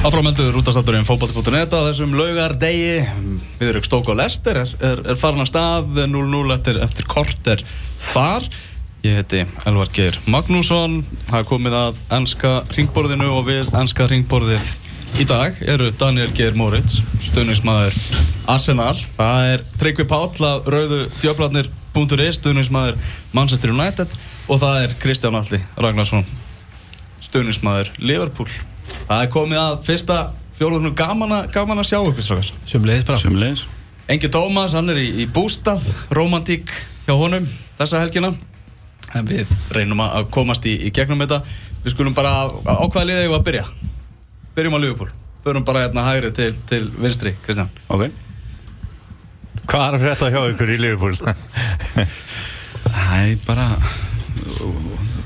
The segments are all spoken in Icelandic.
Áframeldur útastátturinn fókbalti.net að þessum laugardegi. Viðrökk Stók og Lester er, er, er farin að stað 0-0 eftir, eftir korter þar. Ég heiti Elvar Geir Magnússon. Það er komið að ennska ringborðinu og við ennska ringborðið í dag eru Daniel Geir Moritz stöðningsmaður Arsenal. Það er Tryggvi Páll af rauðu djöflarnir.is stöðningsmaður Manchester United. Og það er Kristján Alli Ragnarsson stöðningsmaður Liverpool Það er komið að fyrsta fjólunum gaman, gaman að sjá ykkur strax. Sumleis bara. Sumleis. Engi Tómas, hann er í, í bústað, romantík hjá honum þessa helgina. En við reynum að komast í, í gegnum þetta. Við skulum bara ákvaða liðið var að byrja. Byrjum á Liverpool. Förum bara hérna hægri til, til vinstri, Kristján. Ok. Hvað er þetta hjá ykkur í Liverpool? Það er bara,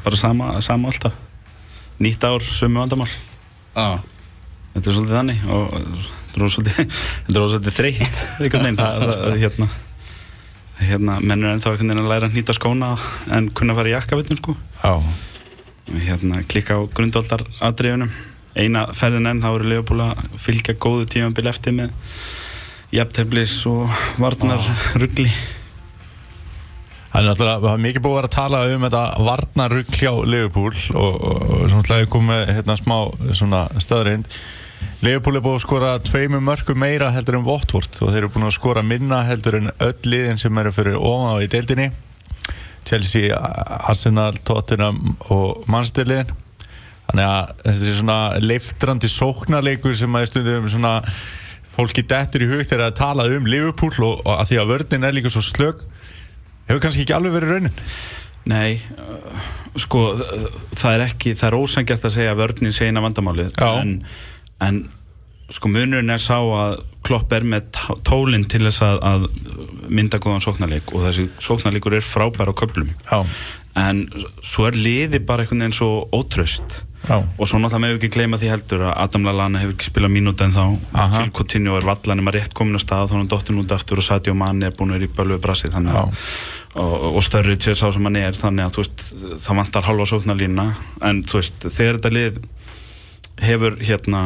bara sama, sama alltaf. Nýtt ár, sömu vandamál. Ah. Þetta er svolítið þannig og þetta er svolítið, þreytt einhvern veginn. Hérna, hérna, mennur ennþá einhvern veginn að læra að nýta skóna en kunna fara í jakkavittum sko. Já. Hérna, klikka á grundvaldar aðdreifunum eina ferðin enn þá eru Leopold að fylgja góðu tímanbíl eftir með jafnteflis og varnar ruggli Það er náttúrulega mikið búið að tala um þetta varnarugg hjá Liverpool og, og svona hlæði komið hérna smá svona staðrind Liverpool er búið að skora tveimu mörgum meira heldur en Watford og þeir eru búin að skora minna heldur en öll liðin sem eru fyrir ofan á í deildinni. Chelsea, Arsenal, Tottenham og Manchester liðin. Þannig að þessi svona leiftrandi sóknarleikur sem að stundum svona fólki dettur í hug þegar það talaði um Liverpool og, og að því að vörðin er líka svo slög hefur kannski ekki alveg verið raunin? Nei, uh, sko það er ekki, það er ósangjart að segja að vörninn segina vandamálið en, en sko munurinn er sá að Klopp er með tólinn til þess að, að mynda góðan sóknarleik og þessi sóknarleikur er frábær á köplum Já. en svo er liði bara einhvern veginn svo ótröst Já. og svo náttúrulega meðum við ekki gleyma því heldur að Adam Lallana hefur ekki spilað mínúti en þá Phil Coutinho er vallanum að rétt komin á stað þá er hann dottin út aftur og Sadio Mane er búin að vera í bölgu brasi þannig að og, og Sturridge er sá sem hann er þannig að veist, það vantar halva sóknarlína en þú veist, þegar þetta lið hefur hérna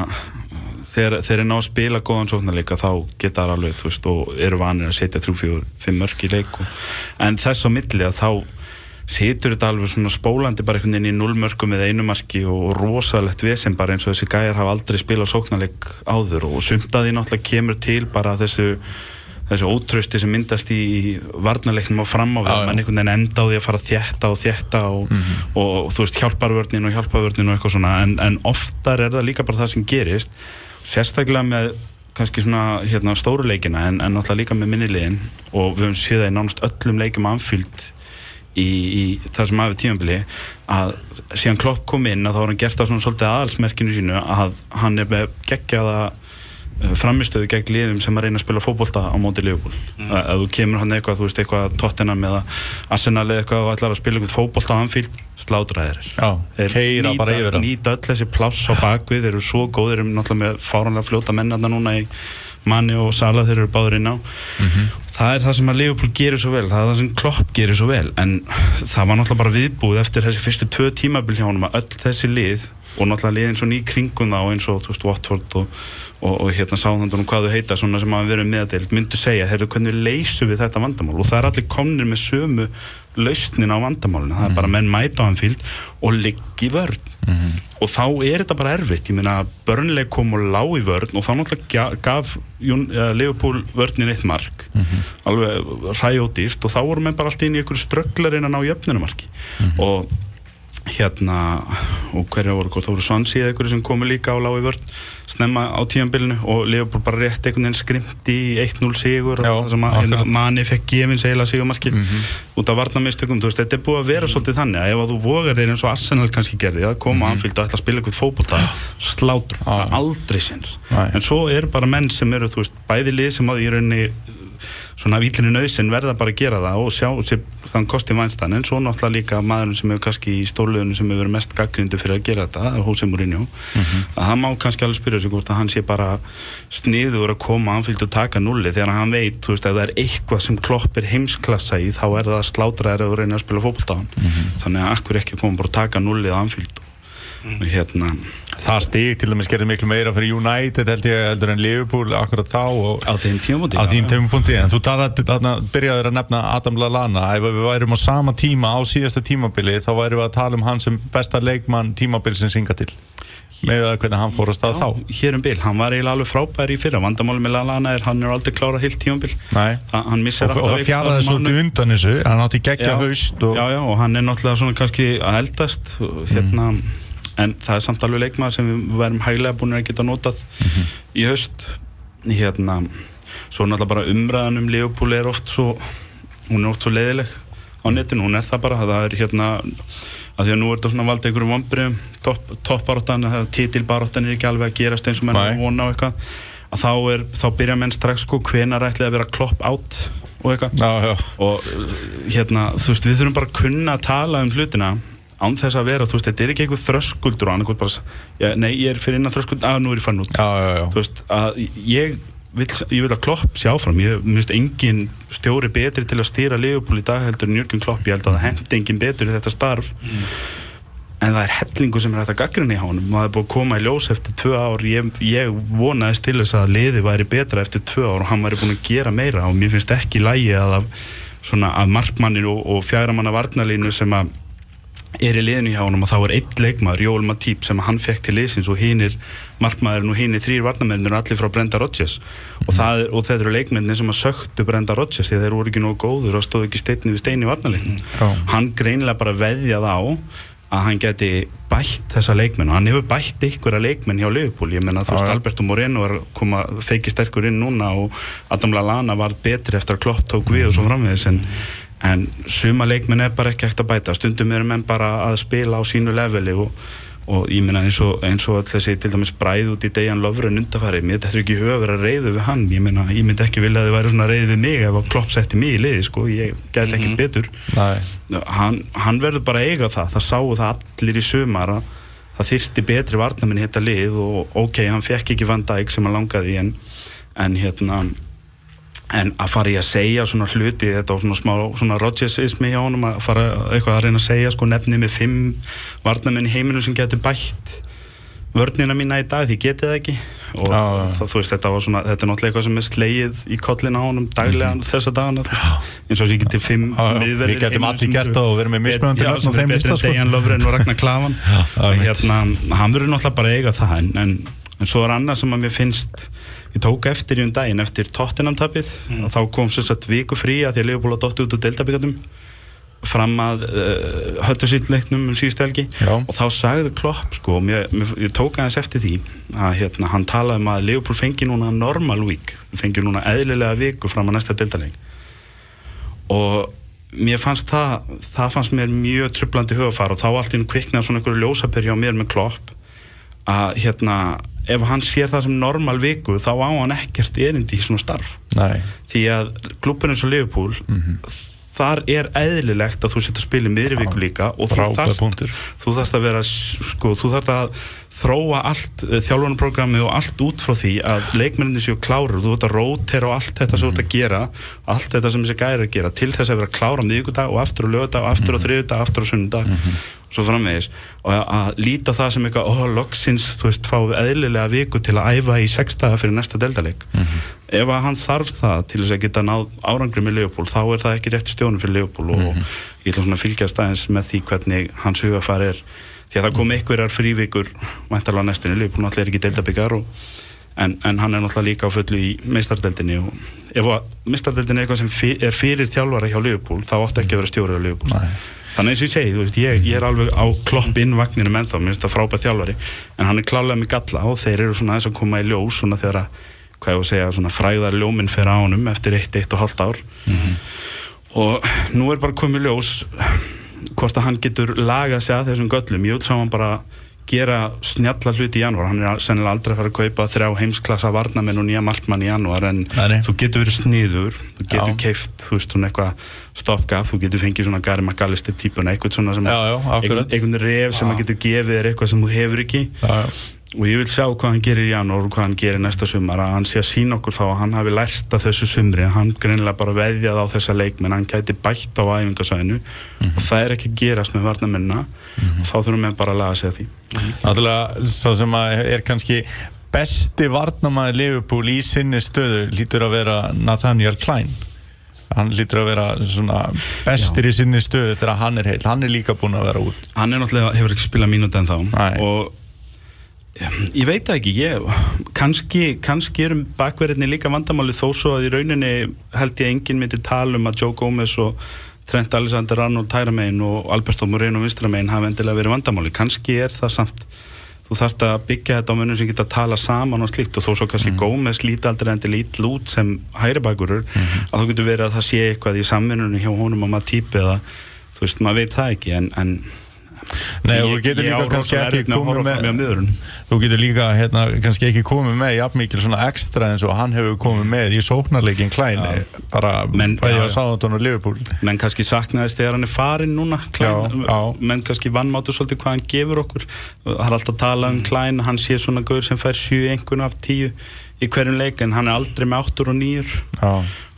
þegar þeir er ná að spila góðan sóknarleika þá geta það alveg, veist, og eru vanir að setja 3-4-5 mörg í leik og, en þess á milli að þá setur þetta alveg svona spólandi bara einhvern veginn í nullmörgum eða einu marki og rosalegt vesen bara eins og þessi gæjar hafa aldrei spilað sóknarleik áður. Og sumtaði náttúrulega kemur til bara þessu þessu ótrösti sem myndast í varnarleiknum á framáveg, mann einhvern veginn enda á því að fara þjætta og þjætta og, mm -hmm. og, og þú veist hjálparvörnin og hjálparvörnin og eitthvað svona. En, en oftar er það líka bara það sem gerist sérstaklega með kannski svona hérna stóruleikina en, en náttúrulega líka með minnilegin og við höfum séð það í nánast öllum leikum anfíld í, í það sem aðeins tímanbili að síðan Klopp kom inn að þá var hann gert á svona svolítið aðalsmerkinu sínu að hann er með geggjaða framistöðu gegn liðum sem að reyna að spila fókbólta á móti liðból mm. að þú kemur hann eitthvað, þú veist, eitthvað Tottenham eða Arsenal eða eitthvað og ætlar að spila eitthvað fókbólta á anfíld, slátræðir þeir nýta, nýta öll þessi pláss á bakvið, þeir eru svo góð þeir eru náttúrulega með fáranlega fljóta mennarna núna í manni og sala þeir eru báður inn á mm -hmm. það er það sem að Liverpool gerir svo vel það er það sem Klopp gerir svo vel en það var náttúrulega bara viðbúið eftir þessi fyrstu tvö tímabil hjá honum að öll þessi lið og náttúrulega lið eins og ný kringum þá eins og, veist, Watford og og, og hérna sáðandunum hvað þau heita svona sem hafa verið meðdeild myndu segja, heyrðu hvernig leysum við þetta vandamál og það er allir komnir með sömu lausnin á vandamálinu, það er bara menn mæta á anfíld og liggi vörn. Mm -hmm. og þá er þetta bara erfitt. Ég meina, börnleg kom og lág í vörn og þá náttúrulega gaf Leopold vörnin eitt mark. Mm -hmm. alveg ræjódýrt og þá voru menn bara alltaf inn í einhverju strögglarinn að ná jöfnunumarki mm -hmm. og hérna og hverja voru, þá voru Svansi eða einhverju sem komu líka á lági vörn snemma á tíanbylnu og Leopold bara rétt einhvern veginn skrimti í 1-0 sigur Já, og það sem að hérna, manni fekk gefins eila sigumarkið mm -hmm. út af varnamistökum, þú veist, þetta er búið að vera svolítið þannig að ef að þú vogar þeir eins og Arsenal kannski gerði að koma mm -hmm. anfíld og ætla að spila eitthvað fókbólta slátur, aldrei sinns. En svo eru bara menn sem eru, veist, bæði lið sem á í rauninni svona výtlinu nöðsin verða bara að gera það og sjá sér þann kosti vænstan. En svo náttúrulega líka maðurinn sem hefur kannski í stórlegunum sem hefur verið mest gaggrindu fyrir að gera þetta Hosei Mourinho. Mm -hmm. að hann má kannski alveg spyrja sig hvort að hann sé bara sniður að koma anfylgt og taka nulli þegar hann veit, þú veist, að það er eitthvað sem kloppir heimsklassa í þá er það slátraðir að reyna að spila fókbaltáðan mm -hmm. þannig að akkur ekki koma bara að taka nulli að anfylgt og hérna Það stig til dæmis gerði miklu meira fyrir United held ég heldur en Liverpool akkurat þá á þeim tímabúti á þín tímapunkti en þú byrjaður að nefna Adam Lallana. Ef við værum á sama tíma á síðasta tímabili þá værum við að tala um hann sem besta leikmann tímabilsins hinga til. Með að hvernig hann fór að stað þá. hér um bil, hann var eiginlega alveg frábær í fyrra. Vandamáli með Lallana er hann er aldrei klárað heilt tímabil. Hann missir og, og það fjaraði svolítið undan þessu. Hann átti geggja Já. haust og og hann er náttúrulega svona kannski að eldast og hérna, en það er samt alveg leikmaður sem við værum hæglega búin að geta notað í haust. Hérna, svo náttúrulega bara umræðan um Leopold er oft svo hún er oft svo leiðileg á netinu, hún er það bara það er hérna að því að nú er þetta svona valdið einhverjum vombriðum topp, toppbaráttan, titilbaráttan er ekki alveg að gerast eins og menn er að vona á eitthvað. Að þá, er, þá byrja menn strax sko hvenar ætli að vera klopp átt og eitthvað. Og hérna, þú veist, við þurfum bara að kunna að tala um hlutina án þess að vera, þú veist, þetta er ekki eitthvað þröskuldur og annað bara, já, nei, ég er fyrir innan þröskuld að nú er ég fann út. Já, já, já. þú veist, að ég vil, ég vil að Klopp sé áfram, ég minnst engin stjóri betri til að stýra Leopold í dag heldur en Jörgen Klopp, ég held að það hendi engin betur í þetta starf. En það er hellingu sem er hægt að gaggrinni í hánum maður er búið að koma í ljós eftir tvö ár. Ég, ég vonaðist til þess að liði væri betra eftir tvö ár og hann væri búin að gera meira. Og mér finnst ekki lægi að að markmanninu og, og fjagramanna varnalínu sem að er í liðinu hjá honum og þá er einn leikmaður, Jóel Matýp sem hann fekk til liðsins og hinn er markmaðurinn og hinn er þrýr varnamennir allir frá Brenda Rodgers. Og, það er, og þeir eru leikmennir sem að söktu Brenda Rodgers því þeir voru ekki nógu góður og stóðu ekki steinni við steini í varnalínu Já. hann greinilega bara veðjað á að hann geti bætt þessa leikmenn og hann hefur bætt ykkur að leikmenn hjá Liverpool. Ég menna þú veist. Alberto Moreno er koma feiki sterkur inn núna og Adam Lallana var betri eftir að Klopp tók við og svo framvegis en, en suma leikmenn er bara ekki hægt að bæta. Stundum eru menn bara að spila á sínu leveli og, og ég meina eins og, eins og öll þessi til dæmis bræð út í Dejan Lovren undafæri, mér þetta er ekki huga að reyðu við hann, ég meina ég myndi ekki vilja að þið væri svona reyðu við mig ef að Klopp setti mig í liði sko, ég gæti ekki betur. Nei. hann, hann verður bara eiga það. Það sáu það allir í sumar að það þyrsti betri varnamenn í þetta lið og ok, hann fekk ekki Van Dijk sem hann langaði en, en hérna en að fara í að segja svona hluti þetta og svona smá svona Rodgersismi hjá honum að fara eitthvað að reyna að segja sko nefni með fimm varnamenn í heiminum sem getur bætt vörnina mína í dag því getið það ekki. Og já. það, þú veist þetta var svona þetta er náttúrulega eitthvað sem er slegið í kollin á honum daglega þessa dagana þú veist, eins og þessi getið fimm miðverðir Við heiminum allir gert það og verið með mismunandi nöfn eru þeim en sko. Dejan Lovren og Ragnar Klavan. Og hérna, hann verður náttúrulega bara eiga það en, en, en svo er annað sem að mér finnst ég tók eftir í um daginn eftir Tottenham-tapið og þá kom sér satt viku frí að því að Leopold að dotti út úr deildabíkatum fram að uh, höttusýtleiknum um síðustu helgi. Já. og þá sagði Klopp sko, mér, ég tók aðeins eftir því að hérna, hann talaði um að Leopold fengi núna normal week, fengi núna eðlilega viku fram að næsta deildarleik. Og mér fannst það það fannst mér mjög trublandi hugafar og þá allt í einu kviknaði svona einhverju ljósaperi á mér með Klopp að hérna ef hann sér það sem normal viku þá á hann ekkert erindi í svona starf. Nei. því að eins og Liverpool þar er eðlilegt að þú setja að spila í miðri viku líka og þú þarft, þú þarft að vera sko, þú þarft að þróa allt þjálfunarprogrammi og allt út frá því að leikmenninni séu klárur þú ert að rótera og allt þetta sem þú ert að gera allt þetta sem þessi gæri að gera til þess að vera klára á miðvikudag og aftur á lögudag og aftur á þriðudag, aftur á sunnudag svo framvegis. Og að, líta það sem eitthvað, ó, loksins, þú veist, við eðlilega viku til að æfa í sex daga fyrir næsta deildaleik ef að hann þarf það til þess að geta náð árangri með Leopold þá er það ekki rétt stjónum fyrir Leopold og ég ætla svona að fylgjast aðeins með því hvernig hans hugafar er. Því að það kom einhverjar frívikur væntalega á næstunni, Leopold náttúrulega er ekki deildabikar og, en, en hann er náttúrulega líka á fullu í meistardeldinni og ef að meistardeldinni er eitthvað sem fyr, er fyrir þjálfara hjá Leopold þá átti ekki að vera stjóri á Nei. Þannig eins og ég segi, þú veist, ég, ég er alveg á klopp inn vagninum ennþá, mér finnst það frábært þjálfari en hann er klálega með galla og þeir eru svona aðeins að koma í ljós svona þegar að, hvað ég var að segja, svona fræðar ljóminn fyrir ánum eftir eitt, eitt og halvt ár. Og nú er bara komið ljós hvort að hann getur lagað sig að þessum göllum, ég vil sá hann bara gera snjalla hluti í janúar hann er sennilega aldrei að fara að kaupa þrjá heimsklassa varnamenn og nýja markmann í janúar en nei. þú getur verið sniður þú getur Já. keift, þú veist, svona eitthvað stoppgaf, þú getur fengið svona Gary McAllister típuna, eitthvað svona sem Já, já, einhvern, einhvern ref sem að getur gefið þér eitthvað sem þú hefur ekki. Og ég vil sjá hvað hann gerir í janúar og hvað hann gerir næsta sumar. Að hann sé að sína okkur þá að hann hafi lært af þessu sumri. Að hann greinilega bara veðjað á þessa leikmenn. Hann gæti bætt á æfingasæðinu og það er ekki að gerast með varnamennina þá þurfum við bara að laga sig að því. Náttúrulega, svo sem að er kannski besti varnamæði Liverpool í sinni stöðu lítur að vera Nathaniel Klein. Hann lítur að vera svona bestir í sinni stöðu þegar hann er heil hann er líka búinn að vera út. Hann er náttúrulega, hefur ekki spilað mínúti en þá Nei. og ég veit ekki ég, kannski, kannski erum bakverðinni líka vandamáli þó svo að í rauninni held ég enginn myndi tala um að Joe Gomez og Trent Alexander Arnold hægra megin og Alberto Moreno vinstra megin hafa endilega verið vandamáli kannski er það samt þú þarft að byggja þetta á mönnum sem geta að tala saman og slíkt og þó svo kannski mm. Gómez líti aldrei endilega ítl út sem hægri bakurur að þá getur verið að það sé eitthvað í samvinnunum hjá honum og maður típi eða þú veist, maður veit það ekki en, en Nei, og þú ég, getur ég líka á kannski ekki komið með- þú getur líka hérna, kannski ekki komið með jafn mikil svona ekstra eins og hann hefur komið með í sóknarleikin bara bæði já, að já. Sáðantón og Liverpool. Menn kannski saknaðist þegar hann er farin núna Klein, Já, já. menn kannski vannmáttu svolítið hvað hann gefur okkur. Það er alltaf að tala um Klein hann sé svona gaur sem fær 7 einhvern af 10 í hverjum leik en hann er aldrei með 8 og 9 Já,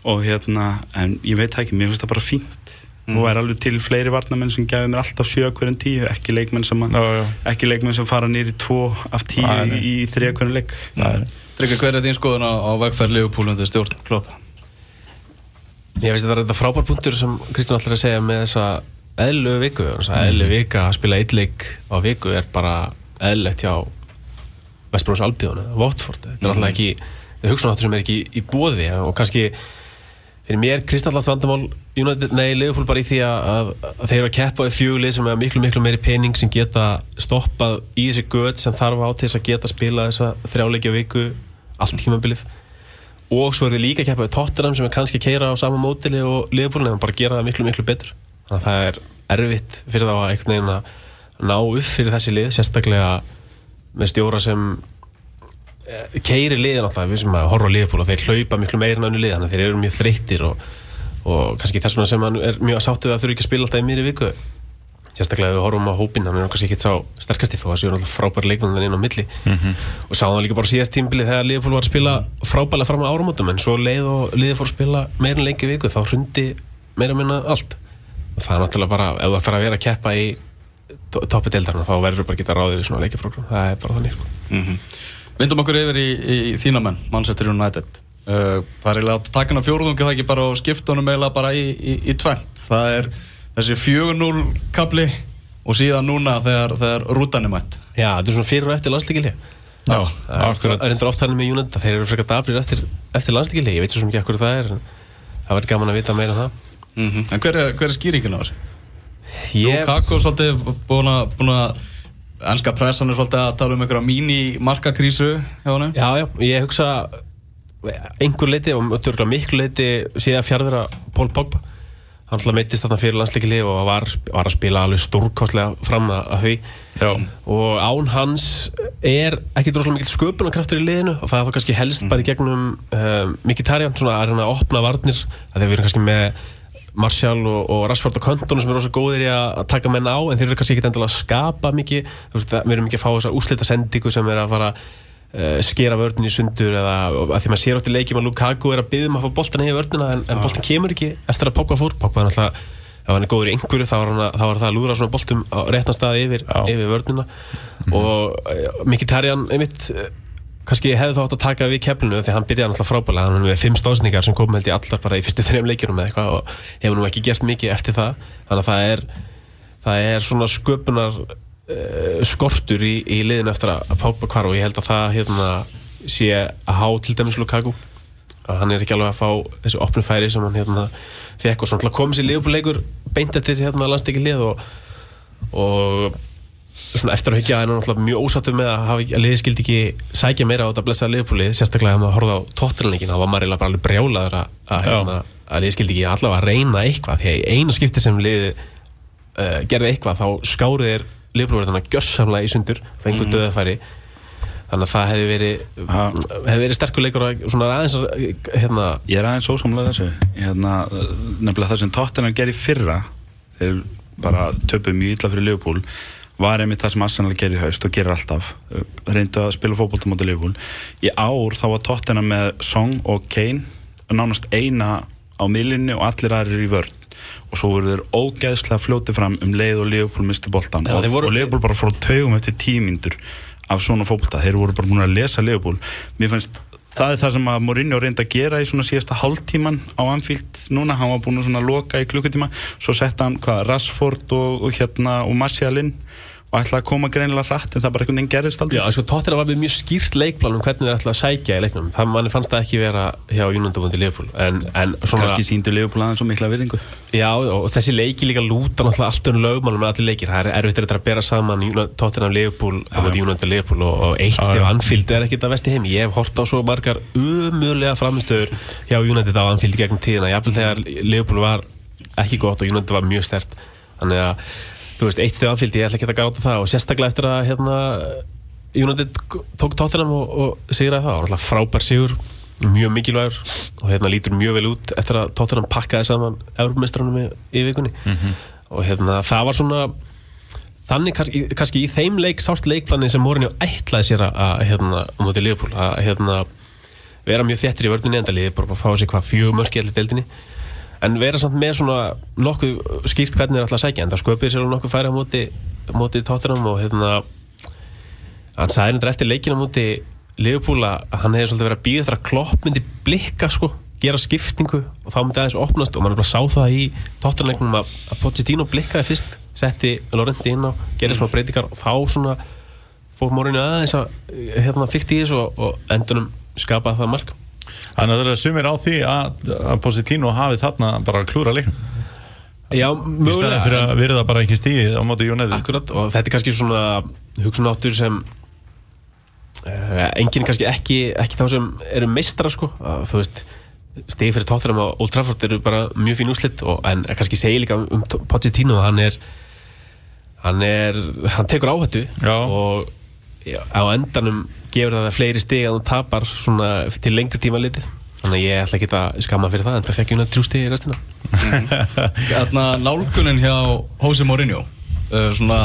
og hérna, en ég veit ekki mér finnst það bara fínt og er alveg til fleiri varnamenn sem gefur mér alltaf 7 af hverjum 10 ekki leikmenn sem, að, já, já. ekki leikmenn sem fara nýri 2 af 10 Nei, nei. í 3 af hverjum leik. Tryggvi, hver er þín skoðun á, á vegferð Liverpool undir stjórn Klopp? Ég veist þetta er þetta frábær punktur sem Kristján ætlar að segja með þessa eðlu viku. Þessa eðlu vika að spila eitt leik á viku er bara eðlilegt hjá Vestbróns Albíðun Votford þetta er alltaf ekki það hugsa sem er ekki í bóði og kannski fyrir mér kristallast vandamál United, nei, Liverpool bara í því að, að, þeir eru að keppa í fjögulið sem er miklu miklu meiri pening sem geta stoppað í þessi göð sem þarf á til þess að geta spila þessa þrjáleikja viku allt tímabilið. Og svo er þið líka að keppa við Tottenham sem er kannski að keira á sama mótili og Liverpool en bara gera það miklu miklu betur. Þannig að það er erfitt fyrir þá að einhvern veginn að ná upp fyrir þessi lið sérstaklega með stjóra sem keiri liðin alltaf við sem að horfa á Liverpool og þeir hlaupa miklu meira en önnu lið þannig að þeir eru mjög þreyttir og, og kannski þess vegna sem hann er mjög sáttu að þurfa ekki að spila alltaf í mér í viku. Sérstaklega ef við horfum á hópin hann er kannski ekki sá sterkasti þó að séu náttúrulega frábær leikmenn inn á milli. Og sáðum það líka bara síðast tímbili þegar Liverpool var að spila frábælega fram á áramótum en svo leið og liðið fór að spila meira en lengi viku þá hrundi meira minna allt. Og það er náttúrulega bara ef þú ætlar að vera að keppa í to- toppi deildarna þá verður bara að geta ráðið við svona leikjaprogram. Það er bara þannig sko. Vindum okkur yfir í, í þína menn, Manchester United. Uh, Það er eiginlega að taka hann á fjórðungi það ekki bara og skipta honum eiginlega bara í, í, í tvent Það er þessi 4-0 kapli og síðan núna þegar, þegar rútan er mætt. Já, þetta er svona fyrir og eftir landslíkili Já, Það akkurat er endur oft þannig með United að þeir eru frekar dabrir eftir, eftir landslíkili Ég veit svo sem ekki ekkur það er en það verður gaman að vita meira um það. Mm En hver er, hver er skýringin á þessu? Ég, Lukaku er svolítið búin að Ennska pressan er svolítið að tala um einhverja míní-markakrísu hjá hann já, já, ég hugsa einhver leiti og törgulega miklu leiti síðan fjárvera Pól Pogba hann alltaf meittist þarna fyrir landsleikili og var, var að spila alveg stórkostlega fram að, að því. Já, og án hans er ekki droslega mikill sköpunarkraftur í liðinu og það er þá kannski helst bara í gegnum um, Mkhitaryan, svona að reyna að opna varnir að þeir eru kannski með Martial og, og Rashford og Köntonu sem eru rosa góðir í að taka menn á en þeir eru kannski ekki endilega að skapa mikið. Veist, við erum ekki að fá þessa úslita sendingu sem er að fara uh, skera vörðin í sundur eða að því maður sér átt í leikjum að Lukaku er að byggja um að fá boltan í vörðina en, en boltan kemur ekki eftir að Pogba fór. Pogba er náttúrulega ef hann er góður í einhverju þá var, að, þá var það að lúra svona boltum á réttan stað yfir, yfir vörnina. Og uh, Mkhitaryan einmitt uh, kannski hefði þá átt að taka við keflinu því hann byrjaði náttúrulega frábælega hann með fimm stóðsningar sem kom held ég allar bara í fyrstu þrejum leikjunum eða eitthvað og hefur nú ekki gert mikið eftir það. Þannig að það er, það er svona sköpunar uh, skortur í, í liðinu eftir að Pogba hvar og ég held að það hérna, sé að há til dæmis Lukaku. Að hann er ekki alveg að fá þessi opnu færi sem hann hérna fekk og svona koma sér liðbúleikur beint eftir hérna landstekki lið og, og svona eftir að hyggja er hann náttúrulega mjög ósattur með að, hafa, að liðið skildi ekki sækja meira á þetta blessaða liðbúlið, sérstaklega ef maður horfði á tóttirleikin, þá var maður eiginlega bara alveg brjálaður að, að, hérna, að liðið skildi ekki allavega að reyna eitthvað, því að eina skipti sem liðið uh, gerði eitthvað þá skárið er liðbúlið þannig að gjössamlega í sundur, fengur mm. döðafæri þannig að það hefði verið hefði verið sterkur leikur að svona aðeins að, hérna, Ég er aðeins ósamlega þessu. Hérna, nefnilega það sem Tottenham gerði í fyrra þeir bara töpuð mjög illa fyrir Liverpool var einmitt það sem Arsenal gerir í haust og gerir alltaf. Reyndu að spila fótbolta móti Liverpool. Í ár þá var Tottenham með Song og Kane nánast eina á miðlinni og allir aðrir í vörn. Og svo voru þeir ógeðslega fljótið fram um leið og Liverpool misti boltan Já, og, og Liverpool bara fór á taugum eftir tímyndur af svona fótbolta, þeir voru bara búin að lesa Liverpool. Mér finnst það er það sem að Mourinho reyndi að gera í svona síðasta hálftíman á Anfield núna, hann var búin að loka í klukkutíma. Svo setta hann hvað, Rashford og, og hérna og Martial inn og ætlaði að koma greinilega hratt en það bara einhvern veginn gerðist aldrei. Já, sko, Tottenham var með mjög skýrt leikplan um hvernig þeir ætla að sækja í leiknum. Það manni fannst það ekki vera hjá vundi Liverpool en, en svona kannski síndu Liverpool aðeins svo mikla virðingu. Já, og þessi leiki líka lúta náttúrulega allt um lögmálum með allir leikir, það er erfitt þetta að bera saman Tottenham Liverpool, ja, United Liverpool og, og eitt stef Anfield er ekkit að vesti heim. Ég hef hort á svo margar var ekki gott og United var mjög stert þannig að, þú veist, eitt stef Anfield ég ætla ekki að gráta það og sérstaklega eftir að hérna, United tók Tottenham og, og sigraði það, það var náttúrulega frábær sigur mjög mikilvægur og hérna lítur mjög vel út eftir að Tottenham pakkaði saman Európmestrunum í, í vikunni. Og hérna það var svona þannig kannski, kannski í þeim leik sást leikplani sem Mourinho ætlaði sér að, hérna, á móti Liverpool að hérna vera mjög þettir í vörðinni endaliði bara að fá sér hvað fjögur mörki allir deildinni en vera samt með svona nokkuð skýrt hvernig þeir ætla að sækja en það sköpið sér nokkuð færi á móti, móti Tottenham og hérna hann sagði hendur eftir leikina móti Liverpool að hann hefði svolítið verið að býða þar að klopp myndi blikka sko gera skiptingu og þá myndi aðeins opnast og mann bara sá það í Tottenham að, að Pochettino blikkaði fyrst setti Lorenti inn á, gerði smá breytingar og þá svona fór morinu aðeins að hérna fyrkt í þessu og, og endunum skapaði það mark Þannig að það er sumir á því að, að Positino hafi þarna bara klúra leiknum. Já, í staðin fyrir að verða bara ekki stíðið á móti United. Akkurat, og þetta er kannski svona hugsunáttur sem uh, enginn kannski ekki, ekki þá sem eru meistara sko, að, þú veist stegi fyrir Tottenham og Old Trafford eru bara mjög fín úslit og, en kannski segja líka um, Pochettino að hann er hann er, hann tekur áhættu og á endanum gefur það fleiri stig að hann tapar til lengri tíma litið. Þannig að ég ætla ekki að skamma fyrir það en það fekk ég hérna trjú stig í restina. Þarna nálgunin hjá Jose Mourinho uh, svona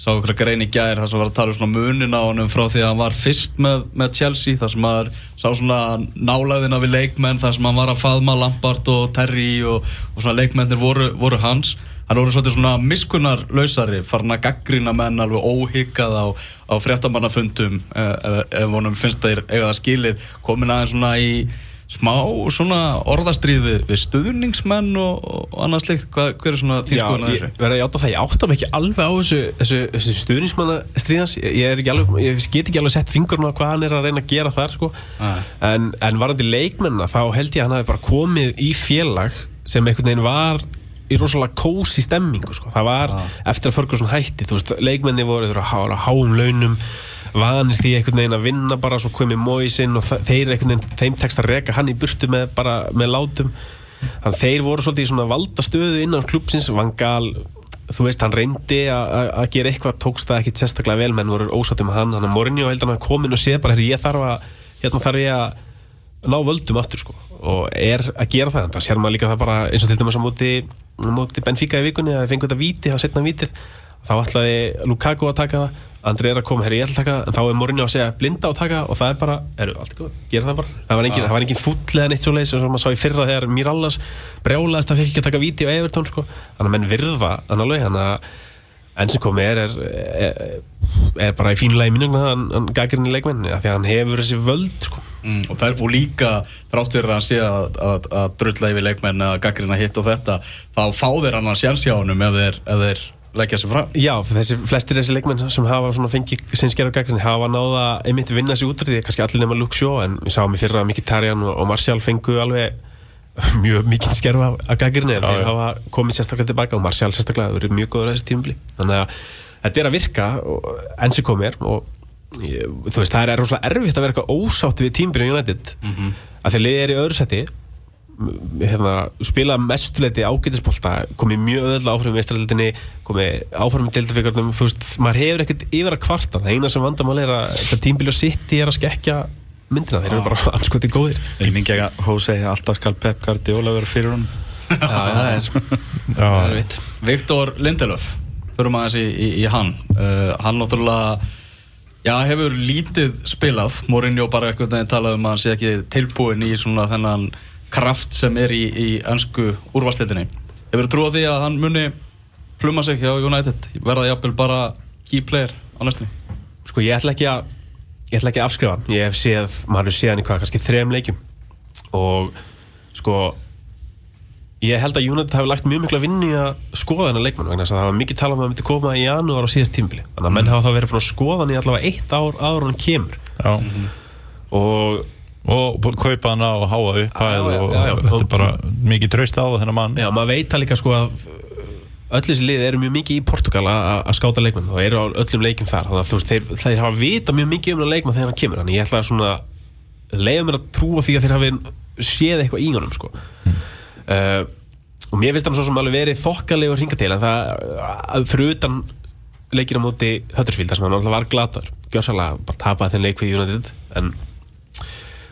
sá okkur að grein í gær þar sem var að tala um svona munin á honum frá því að hann var fyrst með, með Chelsea þar sem maður sá svona nálaðina við leikmenn þar sem hann var að faðma Lampard og Terry og, og svona leikmennir voru, voru hans. Hann voru svolítið svona miskunnar lausari farin að gaggrina menn alveg óhyggað á, á fréttamannafundum ef, ef, ef honum finnst þeir eiga það skilið. Komin aðeins svona í smá svona orðastríð við, við stuðningsmenn og, og annað slikt hver er svona þín skoðun að ég þessu? verði að játa það, ég átta mig ekki alveg á þessu, þessu, þessu stuðnismanna stríðans ég, ég, ég get ekki alveg sett fingurna á hvað hann er að reyna að gera þar sko. En, en varandi leikmenna þá held ég að hann hafi bara komið í félag sem einhvern veginn var í rosalega kósi stemmingu sko. það var eftir að Ferguson hætti þú veist, leikmenni voru að há, háum launum vanir því einhvern veginn að vinna bara svo komið móisinn og þeir einhvern veginn þeim tekst að reka hann í burtu með, bara, með látum. Þannig að þeir voru svolítið í svona valda stöðu innan klubsins Vangal, þú veist, hann reyndi að- að að gera eitthvað, tókst það ekki sérstaklega vel menn voru ósáttum með hann, hann er Mourinho held hann að komin og séð bara, herri, ég þarf að hérna þarf ég að ná völdum aftur sko. Og er að gera það, það sér maður líka það bara eins og til dæmis á móti, móti Benfica í vikunni að þeir fengu þetta víti, það setna vítið þá ætlaði Lukaku að taka það Andri er að koma, herri ég ætla að taka það. En þá er Mourinho að segja blinda og taka og það er bara, eru allt góð, gera það bara. Það var engin, var engin fúll eða neitt svo leiðis sem maður sá í fyrra þegar Mirallas brjálaðist að fekk ekki að taka víti á Evertón sko. Þannig að menn virða þannig að enn sem komið er er, er, er bara í fínlega í mínugna hann, leikmenni af því að hann hefur þessi völd sko. Mm, og það er búið líka þrátt fyrir að hann sé að, að, að drulla yfir leikmenn eða gaggrina hitt og þetta þá fá þeir annan sjans hjá honum ef þeir, ef þeir leggja sér fram? Já, þessi, flestir þessi leikmenn sem hafa fengið sinnskerra gaggrinni hafa náða einmitt vinna sig út úr því, kannski allir nema Shaw en við sáum í fyrra að Mkhitaryan og, og Martial fengu alveg mjög mikið skerfa af gaggrinni en þeir hafa komið sérstaklega tilbaka og Martial sérstaklega verið mjög góður á þessi tímabili. Þannig að þetta er að virka og- enn sem komið er og þú veist, það er rosalega erfitt að vera eitthvað ósátt við tímabilið United. Mm -hmm. að þeir liðið er í öðru seti hérna, spila mestuleiti ágætisbolta komið mjög öðvöldlega áfram í mestrarleitinni komið áfram í deildafikarnum þú veist, maður hefur ekkert yfir að kvarta. Það eina sem vandamál er að þetta tímbili og sitt er að skekja myndina, þeir eru bara anskoti góðir. Ég mingi ekki að Jose alltaf skal Pep Guardiola vera fyrir hún Já, það er, það er vitt Viktor Lindelöf förum aðeins í, í, í hann. Uh, hann náttúrulega já, hefur lítið spilað. Mourinho bara eitthvað þegar talað um að hann sé ekki tilbúin í svona þennan kraft sem er í, í ennsku úrvarsleitinni hefur þú trúið því að hann muni pluma sig hjá United? Verða jafnvel bara key player á næstunni? Sko ég ætla ekki að ég ætla ekki að afskrifa hann. Ég hef séð, maður hefur séð hann í hvað, kannski þrejum leikjum. Og sko ég held að United hafi lagt mjög miklu að vinna í að skoða þennan leikmann vegna þess að það var mikið talað um að það myndi koma í janúar á síðast tímbili þannig að menn hafa þá verið búin að skoða hann í allavega eitt ár en hann kemur. Já. og og kaupa hann á háa upphæð Já, já, og þetta er bara mikið traust á þennan mann. Já, maður veit það líka sko að öll þessi lið eru mjög mikið í Portugal að að skáta leikmenn og eru á öllum leikjum þar. Þannig að þú veist, þeir, þeir hafa vita mjög mikið um þennan leikmann þegar hann kemur. Þannig ég ætla að svona leiða mér að trúa því að þeir hafi séð eitthvað í honum sko. Uh, og mér finnst hann svo sem alveg verið þokkalegur hinga til en það að fyrir utan leikina móti Huddersfield þar sem hann alltaf var glatar gjössalega bara tapaði þenn leik við United en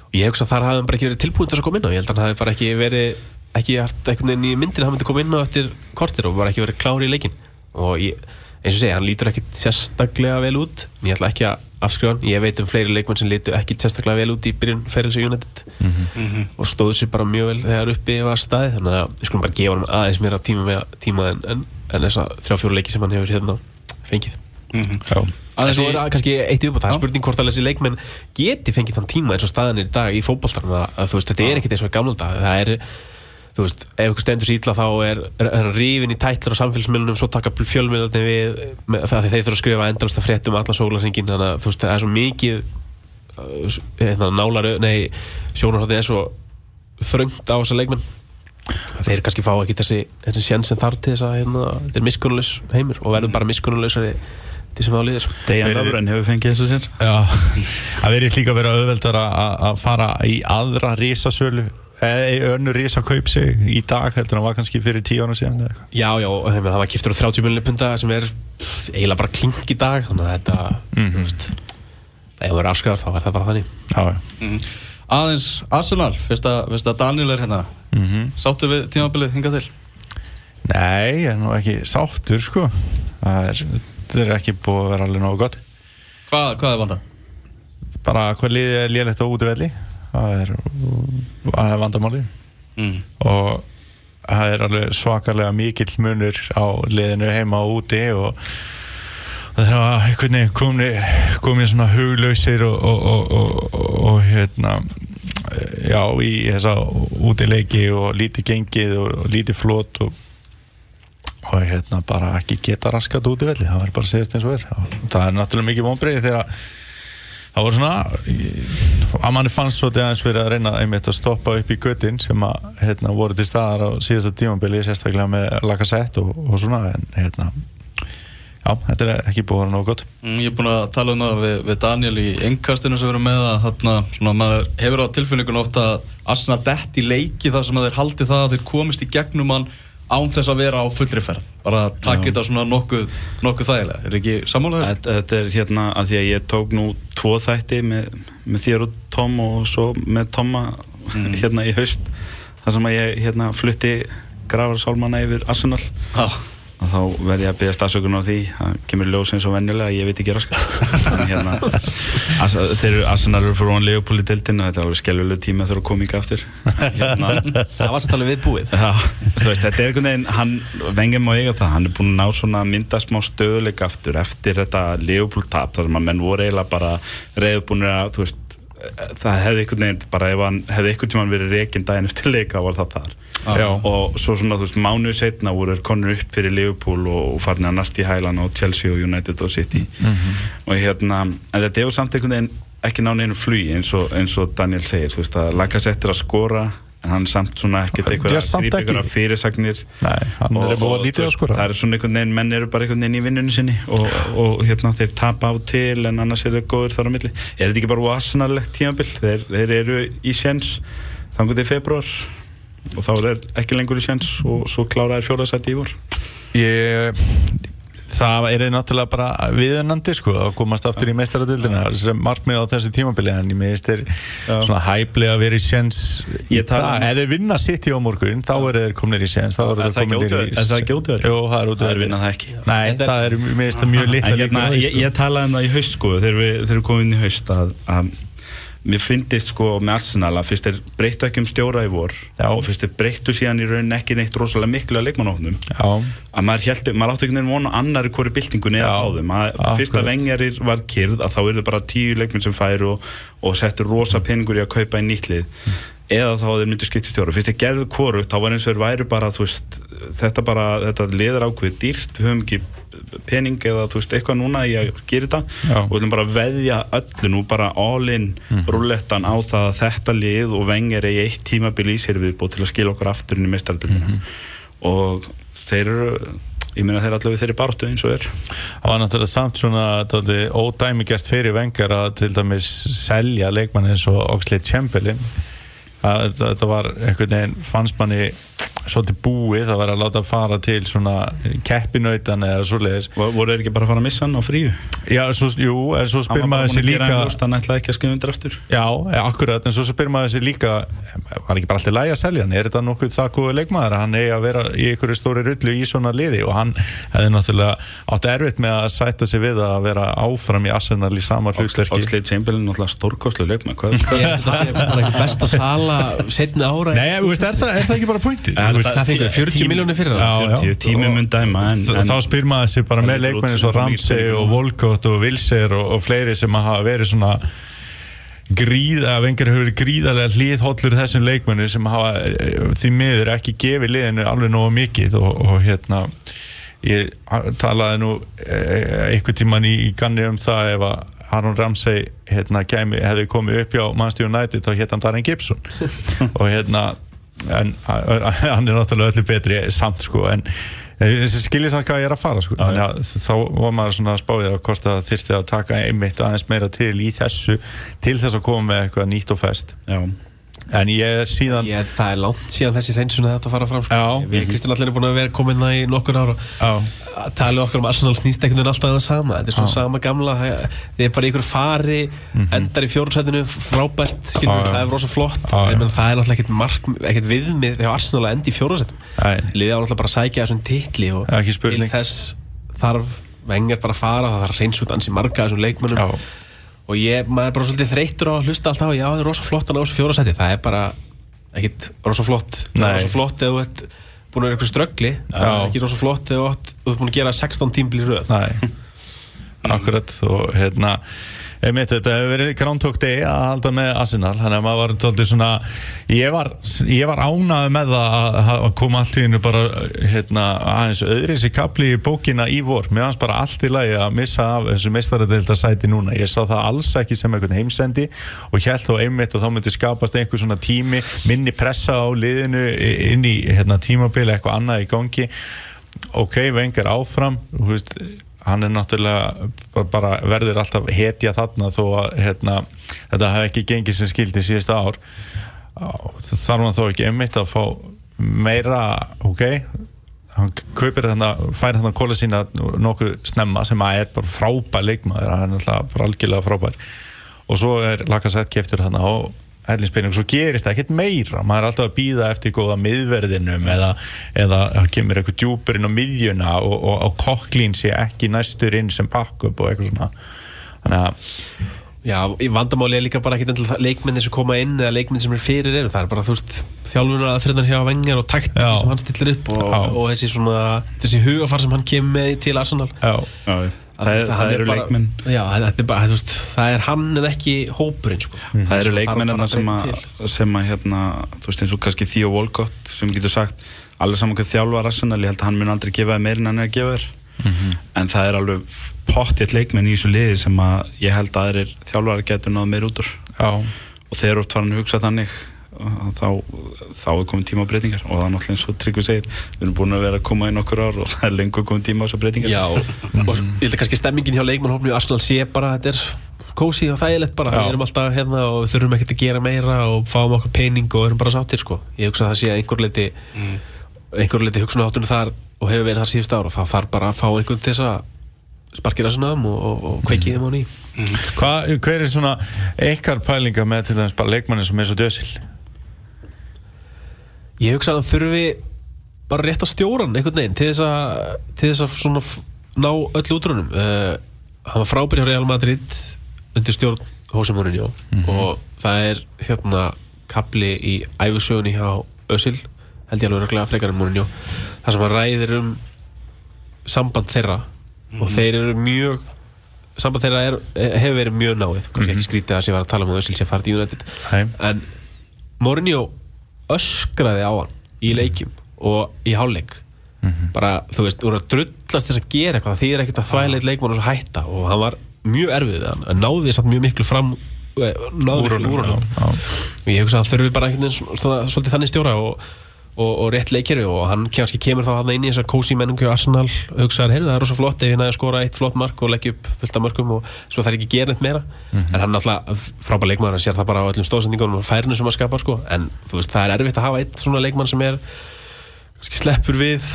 og ég hugsa að þar hafði hann bara ekki verið tilbúin til að koma inn á. Ég held að hann hafi bara ekki verið ekki haft einhvern veginn í myndin að hann myndi koma inn á eftir kortir og bara ekki verið klári í leikin og ég, eins og segja, hann lítur ekki sérstaklega vel út. En ég ætla ekki að afskrifa hann. Ég veit um fleiri leikmenn sem lítur ekki sérstaklega vel út í byrjun ferils og United. Og stóðu sér bara mjög vel þegar uppi var staði þannig að við skulum bara gefa hann aðeins meira tíma, með, tíma en, en, en þessa þrjá fjóru leiki sem hann hefur hérna fengið Aðeins svo í- er það kannski eitt upp á það, spurning hvort að þessi leikmenn geti fengið þann tíma eins og staðan er í dag í fótboltarna að, þú veist, þetta er ekkert eins og gamla dag það er, þú veist, ef eitthvað stendur illa þá er, er, er rífin í tætlur á samfélagsmiðlunum, svo taka fjölmiðlarnir við með, það því þeir þurfa að skrifa endalasta frétt um alla sólarringin, þannig að þú veist, það er svo mikið uh, hérna, nálar, nei, sjónarhóttið er svo þröngt á þessa leikmenn. Þeir kannski fá ekki þessi, þessi sjens sem þarf til þess að hérna, þetta er miskunnulaus heimur og verður bara miskunnulausari til sem þá líður Dejan Lovren hefur fengið þessu Já, það verðist líka að vera auðveldar að að fara í aðra risasölu eða önnu risakaup sig í dag heldur það var kannski fyrir tíu ára síðan eða eitthvað. Já, já, það var kiptur á 30 miljonir punta sem er eiginlega bara klink í dag þannig að þetta, þú veist ef það verður afskræðar þá er það bara þannig Já, já. mm. aðeins Arsenal, fyrst að, Daniel er hérna Mhm. sáttu við tímabilið hingað til Nei, ég er nú ekki sáttur sko það er, það er ekki búið að vera alveg nógu gott hvað, hvað er vandað? bara hvað liðið er lélegt á útivelli það er, það er vandamáli Mm. og það er alveg svakalega mikill munur á liðinu heima og úti og það er að einhvern veginn komi, komi svona huglausir og, og, og, og, og hérna já, í þessa útileiki og lítið gengið og, og lítið flot og, og hérna bara ekki geta raskat út í velli, það verður bara að segjast eins og er. Það er náttúrulega mikið vonbreið þegar það voru svona að manni fannst svolítið aðeins verið að reyna einmitt að stoppa upp í göttin sem að hérna, voru til staðar á síðasta tímambili sérstaklega með Lacazette og, og svona en hérna já, þetta er ekki búið að vera nógu gott. Mm, Ég er búin að tala um það við, við Daniel í engkastinu sem verður með að þarna, svona, maður hefur á tilfinningun ofta að Arsenal dett í leiki þar sem að þeir haldi það að þeir komist í gegnum hann án þess að vera á fullri ferð. Bara að taka þetta svona nokkuð, nokkuð þægilega. Er ekki sammálaður? Þetta þetta er hérna að því að ég tók nú tvo þætti með, með þér og Tom og svo með Tomma hérna í haust þar sem að ég hérna flutti grafarsálmanna yfir Arsenal. Já, og þá verð ég að byggja stafsökunar á því. Það kemur ljós eins og venjulega ég veit ekki raskat hérna þeir eru Arsenal eru fyrir ofan Leopold í deildin og þetta alveg skelvileg tíma þegar að koma ekki aftur. Hérna. Það var alveg viðbúið. Já, veist, þetta er einhvern veginn, hann, vengið má eiga það, hann er búinn að ná svona mynda smá stöðuleik aftur eftir þetta Leopold tap, þar sem að menn voru eiginlega bara reyðbúinir að, þú veist, það hefði einhvern veginn, bara ef hann hefði einhvern tímann verið reikinn daginn eftir leika, var það þar. Já. Og svo svona, þú veist, mánuðu setna voru konur upp fyrir Liverpool og, farin að narti í hælan og Chelsea og United og City. Og hérna, en þetta hefur samt einhvern veginn ekki náni einu flugi eins og, eins og Daniel segir, þú veist, að Lacazette er að skora hann samt svona ekkert eitthvað ekki. eitthvað fyrirsagnir. Nei, hann er að skora það er svona einhvern veginn, menn eru bara einhvern veginn í vinnunni sinni og, og hérna þeir tapa á til en annars er það góður þar á milli. Er þetta ekki bara vasanarlegt tímabill þeir, þeir eru í sjens þangur til februar og þá er ekki lengur í sjens og svo klára þeir fjóðarsætti í vor. Ég það er náttúrulega bara viðunandi sko að komast aftur í meistaradildina sem markmið á þessi tímabili en ég meðist er svona hæfli að vera í séns í dag, um- ef þeir vinna City á morgun þá eru þeir kominir í séns það? Er ekki? Jú, það er vinnað það ekki. Nei, það er mjög litla hérna, ég, sko. talaði um það í haust sko. Þegar við, komum inn í haust að mér finnist sko með Arsenal að fyrst þeir breyttu ekki um stjóra í vor Já. og fyrst þeir breyttu síðan í raunin ekki neitt rosalega miklu að leikmannóknum Já, að maður, held, maður átti einhvern veginn vona annari hvori byltingunni eða Já, báðum. Að fyrst að vengjarir var kyrð að þá eru bara tíu leikmenn sem færu og, og settur rosa peningur í að kaupa í nýtt lið eða þá að þeir myndu skipta stjóra. Fyrst þeir gerðu hvorugt þá var eins og þeir væru bara veist, þetta bara, þetta liður ákveð dýrt við höfum ekki pening eða þú veist, eitthvað núna í að gera þetta. Já. og við ætlum bara að veðja öllu nú bara all in rúllettan á það að þetta lið og vengjar í eitt tímabil í sér viðbúð til að skila okkur aftur inn í mestardildina og þeir eru ég meina þeir eru allavega þeirri bartu eins og er. Það var náttúrulega samt svona dálítið ódæmigert fyrir vengar að til dæmis selja leikmann eins og Oxlade Chamberlain þetta- var einhvern veginn fannst manni svolítið búið það var að láta fara til svona keppinautan eða svoleiðis. Vo- voru þeir ekki bara að fara að missa hann á fríu? Já, svo, jú, en svo hann spyr maður að gera líka hann hann ætlaði ekki að skrifa undir aftur. Já, ja, akkurat, en svo spyr maður sér líka var ekki bara alltaf lægi að selja hann? Er þetta nokkuð það góðu leikmaður að hann eigi að vera í einhverju stóri rullu í svona liði? Og hann hefði náttúrulega átt erfitt með að sætta sig við að vera áfram í Arsenal í sama hlutverki Að það fengur, 40 Tím- miljónir fyrir það? Já, já. 40 tími mun dæma þá spyr maður sér bara með lítur út leikmenn eins sem og svo Ramsey og Volkot og Wilser og, fleiri sem hafa verið svona gríða, vengar hefur gríðarlega hlýðhollur þessum leikmennu sem hafa eh, því miður ekki gefið liðinu alveg nógu mikið og, og hérna ég talaði nú eh, einhvern tíman í, í ganni um það ef að Aron Ramsey hérna, kæmi, hefði komið upp hjá Manchester United þá hétt hann Darren Gibson og hérna en hann er náttúrulega öllu betri samt sko en skiljið samt hvað ég er að fara sko. Þannig að þá var maður svona að spáði að hvort það þyrfti að taka einmitt aðeins meira til í þessu til þess að koma með eitthvað nýtt og fest já, en ég síðan Ég, það er langt síðan þessi hreinsun að þetta fara fram sko. Já. Við Kristján allir er búin að vera komin það í nokkur ára að tala okkar um Arsenal snýst einhvern veginn alltaf það sama þetta er svona Já. sama gamla það þið er bara í ykkur fari endar í fjórumsætinu frábært það er rosa flott en menn, það er náttúrulega ekkert, mark, ekkert viðmið þegar Arsenal að enda í fjórumsætinu Nei. liðið á náttúrulega bara að sækja þessum titli og Ekki spurning. til þess þarf vengar bara að fara það þarf að reyns út ansi marga af þessum leikmönnum Já. Og ég, maður er bara svolítið þreyttur á að hlusta alltaf já það er rosa flott að ná þessu fjórumsæti það er bara ekkert rosa flott. Það Nei. er rosa flott eða þú ert búin að vera eitthvað ströggli það er ekki rosa flott eða þú ert- búin að gera 16 tímbil í röð. Nei, akkurat og hérna einmitt, þetta hefur verið Groundhog Day að halda með Arsenal þannig að maður var tóltið svona ég var, ég var ánægð með það að, koma allt í hennu bara hérna, aðeins öðris í kapli í bókina í vor, mér fannst bara allt í lagi að missa af þessu mistaradelta sæti núna. Ég sá það alls ekki sem einhvern heimsendi og held þá einmitt að þá myndi skapast einhver svona tími, minni pressa á liðinu inn í hérna, tímabili eitthvað annað í gangi. Ok, vengar áfram þú veist, hann er náttúrulega bara, verður alltaf hetja þarna þó að hérna, þetta hef ekki gengið sem skildi síðustu ár. Þarf hann þó ekki einmitt að fá meira, ok hann kaupir þarna, fær þarna kóla sína nokkuð snemma sem að er bara frábær leikmaður, hann er alltaf algjörlega frábær. Og svo er Lacazette keftur þarna og hellinspenning, svo gerist það ekkert meira. Maður er alltaf að býða eftir góða miðverðinum eða, eða kemur eitthvað djúpur inn á miðjuna og, og, og kokklín sé ekki næstur inn sem backup og eitthvað svona. Þannig að Já, í vandamáli er líka bara ekkert endilega leikmenni sem koma inn eða leikmenni sem er fyrir eru. Það er bara, þú veist, þjálfunar að fyrir hjá vengar og taktik Já. sem hann stillir upp og, og þessi svona, þessi hugafar sem hann kemur með til Arsenal. Já, já, það, Hann það eru leikmenn. Já, þetta er bara, veist, það er hann en ekki hópurinn, sko. Það eru leikmenn sem, að sem að hérna, þú veist eins og kannski Theo Walcott sem getur sagt allir saman hvað þjálfa Arsenal, ég held að hann mun aldrei gefa þér meir en hann er að gefa þér. En það er alveg pottjett leikmenn í þessu liði sem að ég held að aðrir þjálfara getur náð meir út úr. Já, og þegar oft farin að hugsa þannig þá, þá er komin tíma á breytingar og það er náttúrulega eins og Tryggvi segir við erum búin að vera að koma í nokkur ár og það er lengur komin tíma á þessar breytingar Já, og ég held að kannski stemmingin hjá leikmannhófnu í Arsenal sé bara að þetta er kósi og þægilegt bara, Já. við erum alltaf hérna og við þurfum ekkert að gera meira og fáum okkur pening og erum bara sáttir sko. Ég hugsa að það sé að einhver leiti einhver leiti hugsunaháttunum þar og hefur verið þar síðustu ára þá þarf bara að fá einhvern til þess að sparkira svona um og, og, og kveiki þeim á ný Hva, hver er svona ykkar pælinga með til dæmis bara leikmanni sem er svo dösil? Ég hugsa að hann þurfi bara rétt að stjóran einhvern veginn til þess að, til þess að svona ná öll útrunum. Uh, hann var frábær hjá Real Madrid undir stjórn Jose Mourinho og það er hérna kapli í æfisögunni hjá Özil held ég alveg röglega frekar en Mourinho þar sem hann ræðir um samband þeirra og þeir eru mjög samband þeirra er, hefur verið mjög náið kannski ekki skrítið að sé var að tala um að Özil sé farið í United. Nei. en Mourinho öskraði á hann í leikjum og í hálfleik. Bara, þú veist, þú voru að drullast þess að gera eitthvað, því er ekkert að þvæla eitt leikmann og hætta og hann var mjög erfið við hann en náði samt mjög miklu fram eh, náði úr honum og ég hugsa að það þurfi bara einhvern veginn svolítið þannig stjóra og, og, og rétt leikkerfi og hann kannski kemur þá hann inn í þessar kósi menningu Arsenal hugsaðar, heyrðu það er rosa flott ef ég næði að skora eitt flott mark og leggja upp fullt af mörgum og svo það er ekki gerð neitt meira. En hann er náttúrulega frábær leikmann hann sér það bara á öllum stóðsendingunum og færinu sem hann skapar sko. en þú veist, það er erfitt að hafa eitt svona leikmann sem er sleppur við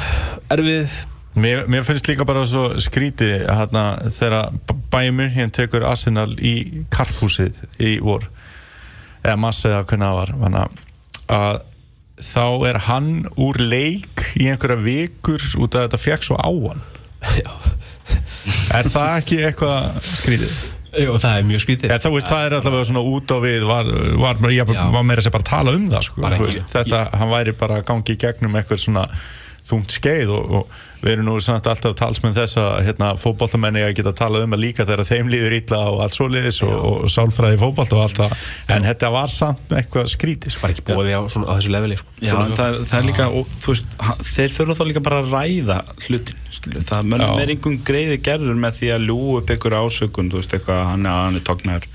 erfið. Mér, mér finnst líka bara svo skríti hérna, þegar Bayern München tekur Arsenal í karphúsið í vor. Eða massa eða hvernig það var hana, að þá er hann úr leik í einhverja vikur út af þetta fekk svo á hann Já. Er það ekki eitthvað skrítið? og það er mjög skrítið þá veist, það er allavega svona út á við var, var, var, meira segja bara að tala um það sko. Veist, þetta, hann væri bara að gangi í gegnum eitthvað svona þungt skeið og, og við erum nú samt alltaf talsmenn þess að hérna, fótboltamenni að geta talað um að líka þegar þeim líður illa og allt svoleiðis og, og sálfræði fótbolt og allt það. En þetta var samt eitthvað skrítið sko. bara ekki bóði á, svona, á þessu leveli sko. Já, en það, það er líka, og, þú veist, þeir þurfa þá líka bara að ræða hlutin, skilju, það er einhvern greiði gerður með því að ljú upp ykkur ásökun, þú veist, eitthvað, hann er, hann er tognar,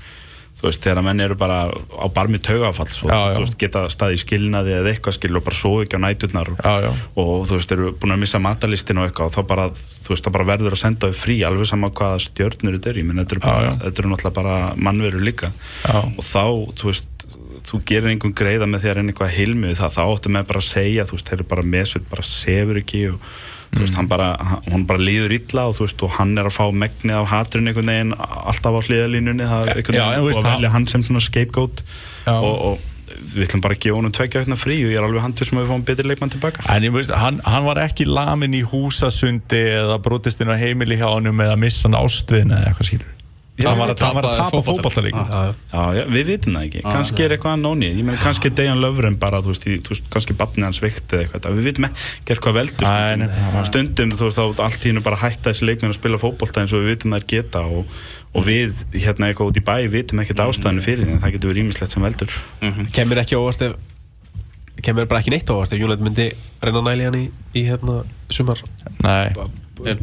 þú veist, þegar menn eru bara á barmi taugafall, svo, Já, já. þú veist, geta staði í skilnaði eða eitthvað, skilju, og bara svo ekki á næturnar og, Já, og þú veist, eru búin að missa matalistin og eitthvað og þá bara, þú veist, það bara verður að senda þau frí alveg sama hvaða stjörnur þetta er, ég menn, þetta eru náttúrulega bara mannveru líka. Og þá, þú veist þú gerir einhvern greiða með að reyna eitthvað heilmið það, þá áttu með bara að segja þú veist, þeir eru bara mesut, bara sefur ekki og þú veist, hann bara, hann, bara líður illa og þú veist, og hann er að fá megnið af hatrun einhvern veginn, alltaf á hliðalínunni það er einhvern veginn, og að velja hann sem svona scapegoat. Og, og við ætlum bara að gefa honum tvekja hérna frí og ég er alveg handið sem að við fáum betri leikmann tilbaka. En ég veist, hann, hann var ekki lamin í húsasundi eða brotist inn á heimili hjá honum eða missa hann ástviðin eða eitthvað skilur hann var að, hann var að tapaði tapa. Já, já, við vitum það ekki, kannski er eitthvað annóni ég meina kannski er Dejan Löfren bara þú veist, í, þú veist kannski barnið hans veikt eða eitthvað. Við vitum ekki hvað veldur stundum, þú veist þá allt í hennu bara hætta þessi leikmenn að spila fótbolta eins og við vitum þær geta og, og við hérna eitthvað út í bæ vitum ekkert ástæðinu fyrir því en það getur verið ímislegt sem veldur. Kemur ekki óvart ef kemur bara ekki neitt óvart ef Júnætt myndi reyna næli hann í, í hérna sumar? Nei,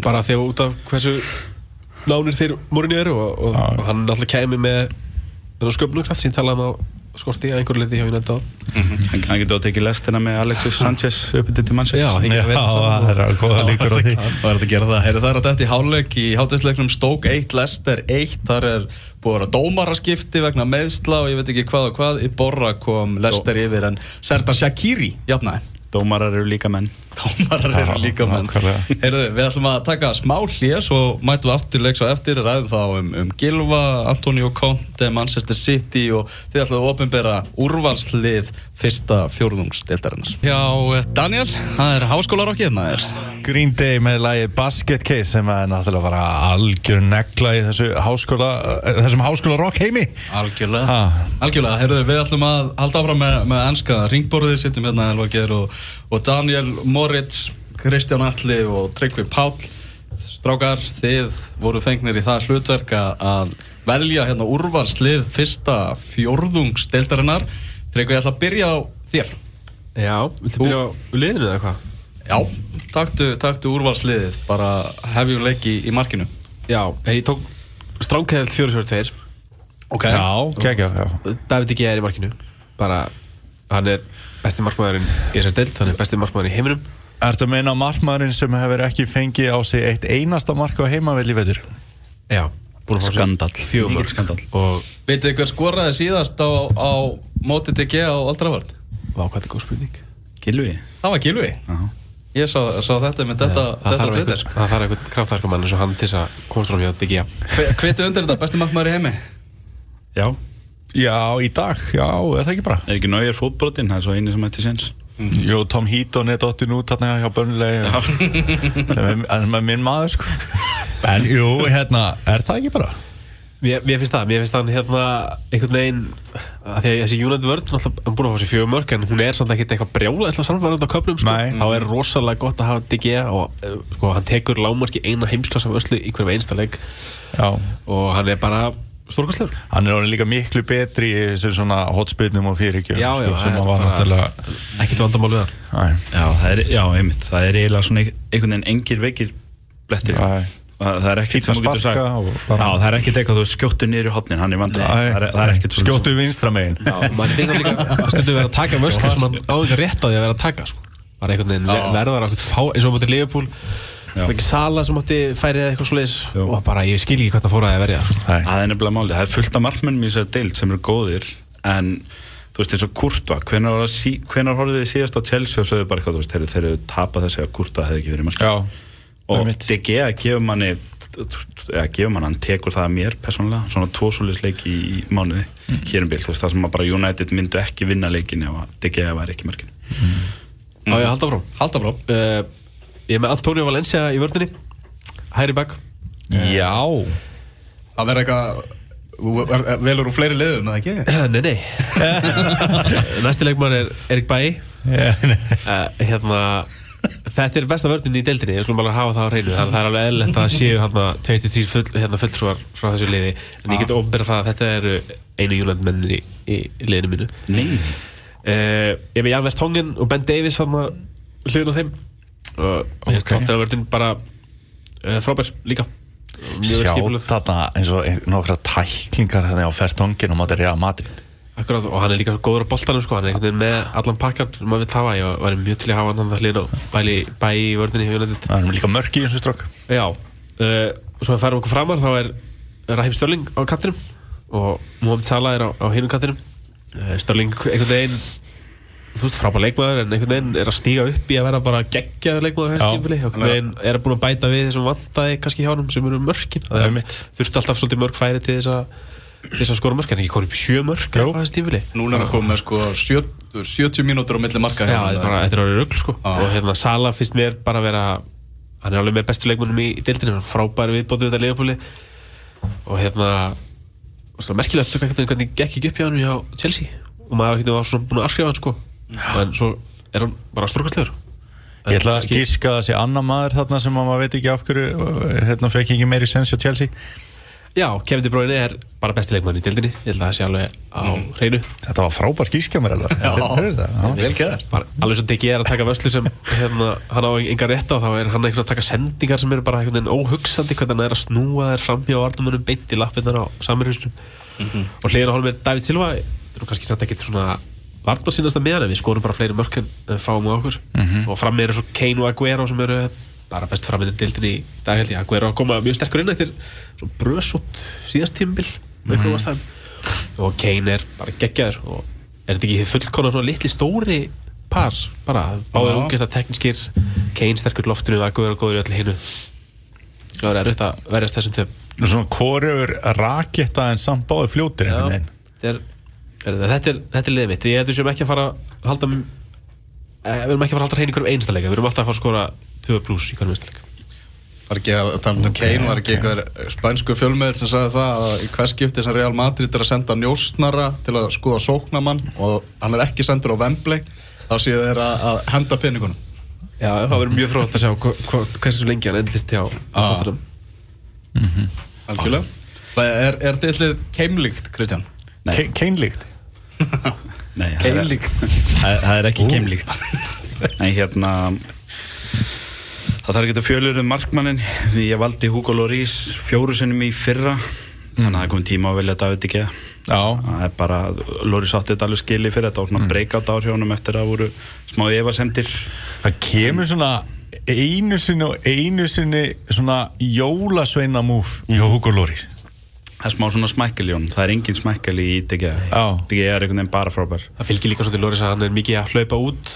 bara þegar út af hversu nánir þeir morinni eru og, og, og hann náttúrulega kemur með þennan sköpnukraft sem ég talaði um á skorti að einhverju leiti hjá Júnætt á hann, hann getur að tekið lestina með Alexis Sanchez upp til Manchester Já, það er að góða líkur á því Það er að gera það. Heyri, það er að þetta í hálfleik í hátisleiknum Stók 1, Lester 1. Þar er búið að vera dómaraskipti vegna meðsla og ég veit ekki hvað og hvað. Í borra kom Lester yfir en Sertan Shaqiri jafnaði. Dómarar eru líka menn Dómarar eru Já, líka menn. Heyrðu, við ætlum að taka smá hlýja svo mætum við aftur leiks á eftir ræðum þá um, um Gilva, Antonio Conte, Manchester City og þið ætlum að ofinbera úrvalslið fyrsta fjórðungsdeildarinnar. Já, Daniel, það er háskólarokkið. Green Day með lagi Basket Case sem er náttúrulega bara algjör negla í þessu háskóla eh, þessum háskóla rock heimi Algjörlega Ha. Algjörlega, heyrðu, við ætlum að halda áfram með, með ennska ringborðið, sittum hérna og, og Daniel Moritz Kristján Alli og Tryggvi Páll Strákar, þið voru fengnir í það hlutverk að- velja hérna úrvalslið fyrsta fjórðungsdeildarinnar Tryggvi, ég ætla að byrja á þér Já, viltu byrja á liðinu eða hvað? Já, taktu, taktu úrvalsliðið bara hefjum leiki í markinu Já, ég tók stránkæðilt 4-4-2 Ok Já, kekja já. David G. er í markinu bara, hann er besti markmaðurinn í þessar deild, hann er besti markmaðurinn í heiminum. Ertu að meina markmaðurinn sem hefur ekki fengið á sig eitt einasta mark á heimavelli vetur? Já, búin að fá Mikill mörg skandall. og Vitið þið hver skoraði síðast á, á móti DG á Aldravart? vá hvað þetta er góð spurning. Gilvi Það var Gilvi Aha. Ég sá, sá þetta með þetta, þetta Twitter. það þarf einhvern kraftarkumann eins og hann til þess að komast fram hjá DG Hviti undir þetta, besti markmaður í heimi? Já, Já, í dag, já, er það ekki bara? er ekki náður fótbrotinn, það er svo eini sem ætti séns Jú, Tom Heaton er dottin út þarna hjá Burnley en en með minn maður sko En jú, hérna, er það ekki bara? Mér, mér finnst það, mér finnst hann hérna einhvern veginn að því að þessi United hann er búin að fá sér fjögur mörg en hún er samt ekkert eitthvað brjálæðislega samfærand á köflum sko. Nei. þá er rosalega gott að hafa DG og eh, sko, hann tekur lágmarki eina heimsklassa af öslu í hverjum einsta leik Já og hann er bara stórkostlegur. Hann er orðin líka miklu betri í þessu svona hotspinnum og fyrirgjöf Já, já, sko, það sem hann var náttúrulega ekkert vandamál við hann. Já, það er, já, einmitt, það er eiginlega svona einhvern veginn engir veikir blettir. Það er ekkert sem þú getur sagt. Já, það er ekkert eitthvað þú skjóttu niður í hotnin, hann er er- er svoleiðis. Skjóttu vinstra megin. Já, mann finnst það líka að stundu vera að taka vörslu sem hann á ekki rétt á því að vera að taka sko. bara einhvern veginn ver- verðar að ekki Sala sem átti færið eða eitthvað svoleiðis. Og bara ég skil ekki hvað það fór að verja sko. Það er nefnilega málið, það er fullt af markmennum í þessari deild sem eru góðir en þú veist eins og Kurtva hvenar, var að sí, hvenar horfðu þið síðast á Chelsea og sögðu bara eitthvað, þú veist, þeir, eru tapað þessi að Kurtva hefði ekki verið markmann Já, og. DG að gefa manni eða gefa manni, hann tekur það að mér persónulega, svona tvosulisleik í, í mánuði Mm. hér um bil, þú veist, það sem að bara United myndu ekki vinna leikin ef að DG væri ekki markin á ég að halda frá Halda frá uh, ég er með Antonio Valencia í vördinni hæri bak. Já. Það verður eitthvað Velur úr fleiri liðum, eða ekki? nei nei. Næsti leikmann er Erik Bæi uh, hérna þetta er besta vördin í deildinni. Ég skulum alveg hafa það á að það er alveg eðlilegt að séu hérna 23 full, hérna, fulltrúar frá þessu liði. En ég get ofnbæra það að þetta eru einu júlandmennin í, liðinu mínu. Nei, Uh, ég er með Jan Vertongen og Ben Davies hlugin á þeim okay. Ok. tóttir að verðin bara uh, frábær líka. Sjá þarna eins og nokkra tæklingar hérna á fertongin og mátti Real Madrid. Akkurat, og hann er líka góður á boltanum sko, hann er með allan pakkan sem maður vil hafa, ég var mjög til að hafa hann hann hlýðin á bæli, bæ í United. Það er líka mörk í þessu strók Já, uh, og svo færum okkur framar þá er Raheem Störling á kantinum og Mohamed Salah er á, á hinum kantinum uh, Störling einhvern veginn þú veist, frábær leikmaður en einhvern veginn er að stíga upp í að vera bara geggjaður leikmaður og einhvern veginn er búin að bæta við þessum vantaði kannski hjá hann sem eru mörkin. Það er mitt. þurfti alltaf svolítið mörk færi til þess að þess að skora mörk en ekki konið upp í sjö mörk á þessu tímafili Núna er að koma sko 70, 70 mínútur á milli marka Já, hjá þetta er er orðið rugl sko. Já. og hérna Sala finnst mér bara að vera hann er alveg með bestu leikmennum í, er frábæri viðbótið og hérna og svona merkilegt einhvern veginn hvernig gekk ekki upp hjá hann hjá Chelsea? Og maður svona búin að afskrifa hann sko en svo er hann bara stórkastlegur Ég ætla að gíska að það sé annar maður þarna sem að maður veit ekki af hverju hérna fekk ekki meiri sens hjá Chelsea. Já, Kevin De Bruyne er bara besti leikmann í deildinni. Ég held að það sé alveg á hreinu. Þetta var frábær gíska mér alveg alveg svo DG er að taka vöslu sem hérna, hann á enga rétt á þá er hann að taka sendingar sem eru bara óhugsandi hvernig hann er að snúa þær fram hjá varnamunum beint í lappinnar á samirhusnum og hliðin á honum er David Silva. Þetta er kannski samt svona varnar sínasta meðan við skorum bara fleiri mörk en en fáum á okkur. Og fram með svo Kane og Aguero sem eru bara best fram með dildin í dag held ég. Aguero að koma mjög sterkur inn eftir svo brösut síðast tímbil með mm -hmm. og Kane er bara geggjaður og er þetta ekki fullkonar svona litli stóri par? Bara, báðir Já. ungesta tekniskir Kane sterkur loftinu og Aguero góður í öllu hinu. Það er erfitt að verjast þessum tveim Svona korefur raketta en samt báði fljótir einhvern veginn þetta er, þetta er, þetta liðið mitt. Ég heldur sem ekki að fara að halda eh, við erum ekki að fara að halda hrein í hverjum einstalega við erum alltaf að fara að skora 2 pluss í hverjum einstalega Var ekki að tala um Kane, var ekki eitthvað spænsku fjölmiðl sem sagði það að í hvers skipti sem Real Madrid er að senda njósnara til að skoða sóknamann og hann er ekki sendur á Wembley þá séu þeir að, henda penningunum já, það verður mjög fróðalt að sjá hva- hva- hversu svo lengi hann endist hjá Tottenham. Algjörlega. Er, er dillið keimlíkt, Kristján? Ke- Kane-líkt nei Keimlíkt. það, er ekki keimlíkt. Nei, hérna Það þarf ekki að fjölur um markmannin Ég valdi Hugo Lloris fjóru sinnum í fyrra. Þannig að það er komið tíma að velja David ekki Já, Það er bara, Lloris átti þetta alveg skili fyrir Þetta. Var svona breakout ár hjá honum eftir að voru smá efasemdir. Það kemur svona einu sinni og einu sinni svona jólasveina múf hjá Hugo Lloris Það er smá svona smækkel í honum Það er engin smækkel í DG Já. DG er einhvern veginn bara frábær. Það fylgir líka svolítið Loris að hann er mikið að hlaupa út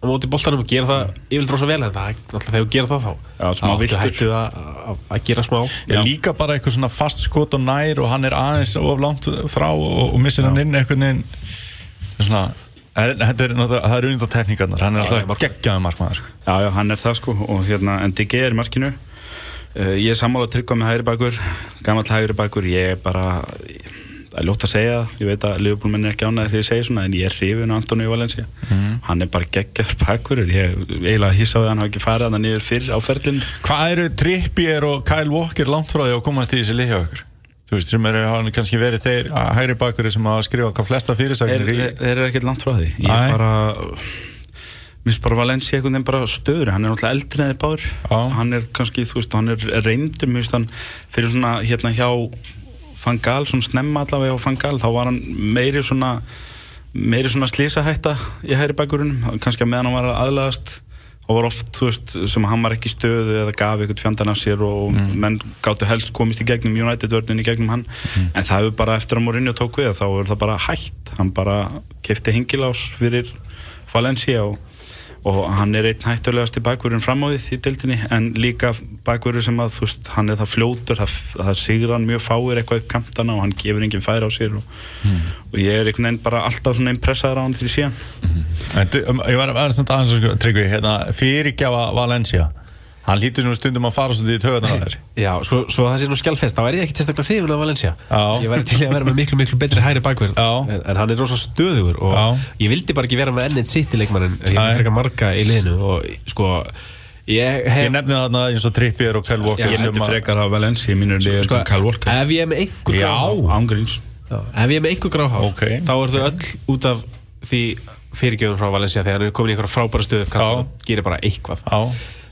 á móti boltanum og gera það yfirlega rosa vel en það, náttúrulega þegar þú gera það þá. Já, smá hættu að, gera smá. Ég líka bara eitthvað svona fast skot og nær og hann er aðeins of langt frá og, og missir hann inn einhvern veginn. Svona en Þetta er náttúrulega, það er undan tekníkarnar, hann er alltaf geggjaði markmaður. sko. Já, já, hann er það sko. Og hérna, en DG er markinu uh, ég er sammála að tryggva með hægri bakur gammal hægri bakur, ég er bara það er ljótt að segja það, ég veit að Liverpool menn er ekki ánægði þegar ég segi svona, en ég er hrifin á Antoni Valencia, hann er bara geggjar bakur, ég eiginlega hissa á því að hann hafi ekki farið hann niður fyrr á ferlinn Hvað eru Trippier og Kyle Walker langt frá því að komast í þessi lið hjá ykkur? Þú veist, sem eru hafa kannski verið þeir að hægri bakuri sem hafa skrifað hvað flesta fyrirsagnir þeir eru ekkert langt frá því Nei. er bara Valencia einhvern veginn bara stöður hann er náttúrulega eldri þeir báður Já. hann er kannski, þú veist, hann er reyndur. Mér finnst hann fyrir svona hérna hjá Fangal, svona snemma allavega hjá Fangal, þá var hann meiri svona meiri svona slísahætta í hæri bakurunum, kannski að meðan hann var að aðlagast og var oft, þú veist, sem hann var ekki stöðu eða gaf eitthvað fjandan af sér og menn gáttu helst komist í gegnum United-vörnin í gegnum hann, en það hefur bara eftir að Mourinho tók við, þá er það bara hætt. Hann bara kefti hengilás fyrir Valencia og, og hann er einn hættulegast í bakverðin fram á því í deildinni, en líka bakverður sem að, veist, hann er það fljótur það, það sigur hann mjög fáir eitthvað upp kantana og hann gefur enginn færi á sér og, og ég er einhvern veginn bara alltaf svona impressaður á hann því síðan. En du- um, Ég var aðeins samt aðeins að sko, tryggvi hérna, fyrirgjafa Valencia hann lítur nú stundum að fara svolítið í töðunar að þér Já, svo, svo það sé nú skjálfest, þá er ég ekki testaklega hrifin af Valencia Já. Ég væri til að vera með miklu, miklu betri hæri bakverð Já. en, en hann er rosa stöðugur og Já. ég vildi bara ekki vera með ennið sitt í leikmannin ég Nei. hef frekar marga í liðinu og sko, ég hef Ég nefni þarna eins og Trippier og Kyle Walker Já, ég að- frekar á Valencia í mínu liður sko, Kyle Walker ef ég er með einhver Já. gráhár ángríns Já, ef ég er með einhver gráhár Ok. þá eru þau öll út af því fyrirgjöfum frá Valencia þegar hann er komin í einhverja frábæra stöðu gerir bara eitthvað Já.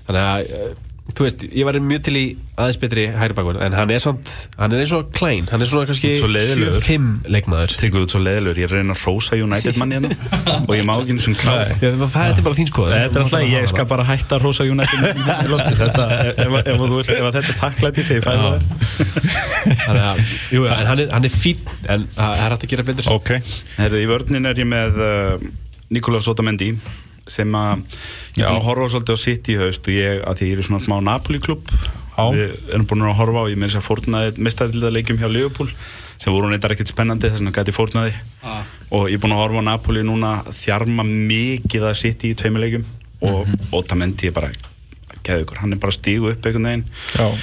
Þannig að uh, þú veist, ég var mjög til í aðeins betri hægri bakverð en hann er samt, hann er eins og klein hann er svona kannski Svo leiðilegur. 7-5 leikmaður. Tryggvið út svo leðilegur, ég reyna að rósa United manni hérna og ég má ekki eins og. Já, það, er bara þín skoð Þetta er alltaf, ég skal bara hætta að rósa United manni í lofti Þetta, ef, þú veist, ef þetta er takklæti sem ég fæði það jú, en hann er, hann er fín en það er hægt að gera betur. Ok, í vörnin er ég með uh, Nikolás Otamendi sem að ég er búin að horfa svolítið á City í haust og ég, að því ég er svona smá Napoli klubb við erum búin að horfa á, ég þess að fórnaði mistæðilega hjá Liverpool sem voru neitt ekkert spennandi þess vegna gæti fórnaði Ah. og ég er búin að horfa á Napoli núna þjarma mikið að City í tveimur leikjum. Og Mhm. Otamendi er bara geðu ykkur, hann er bara að stígu upp einhvern veginn. Já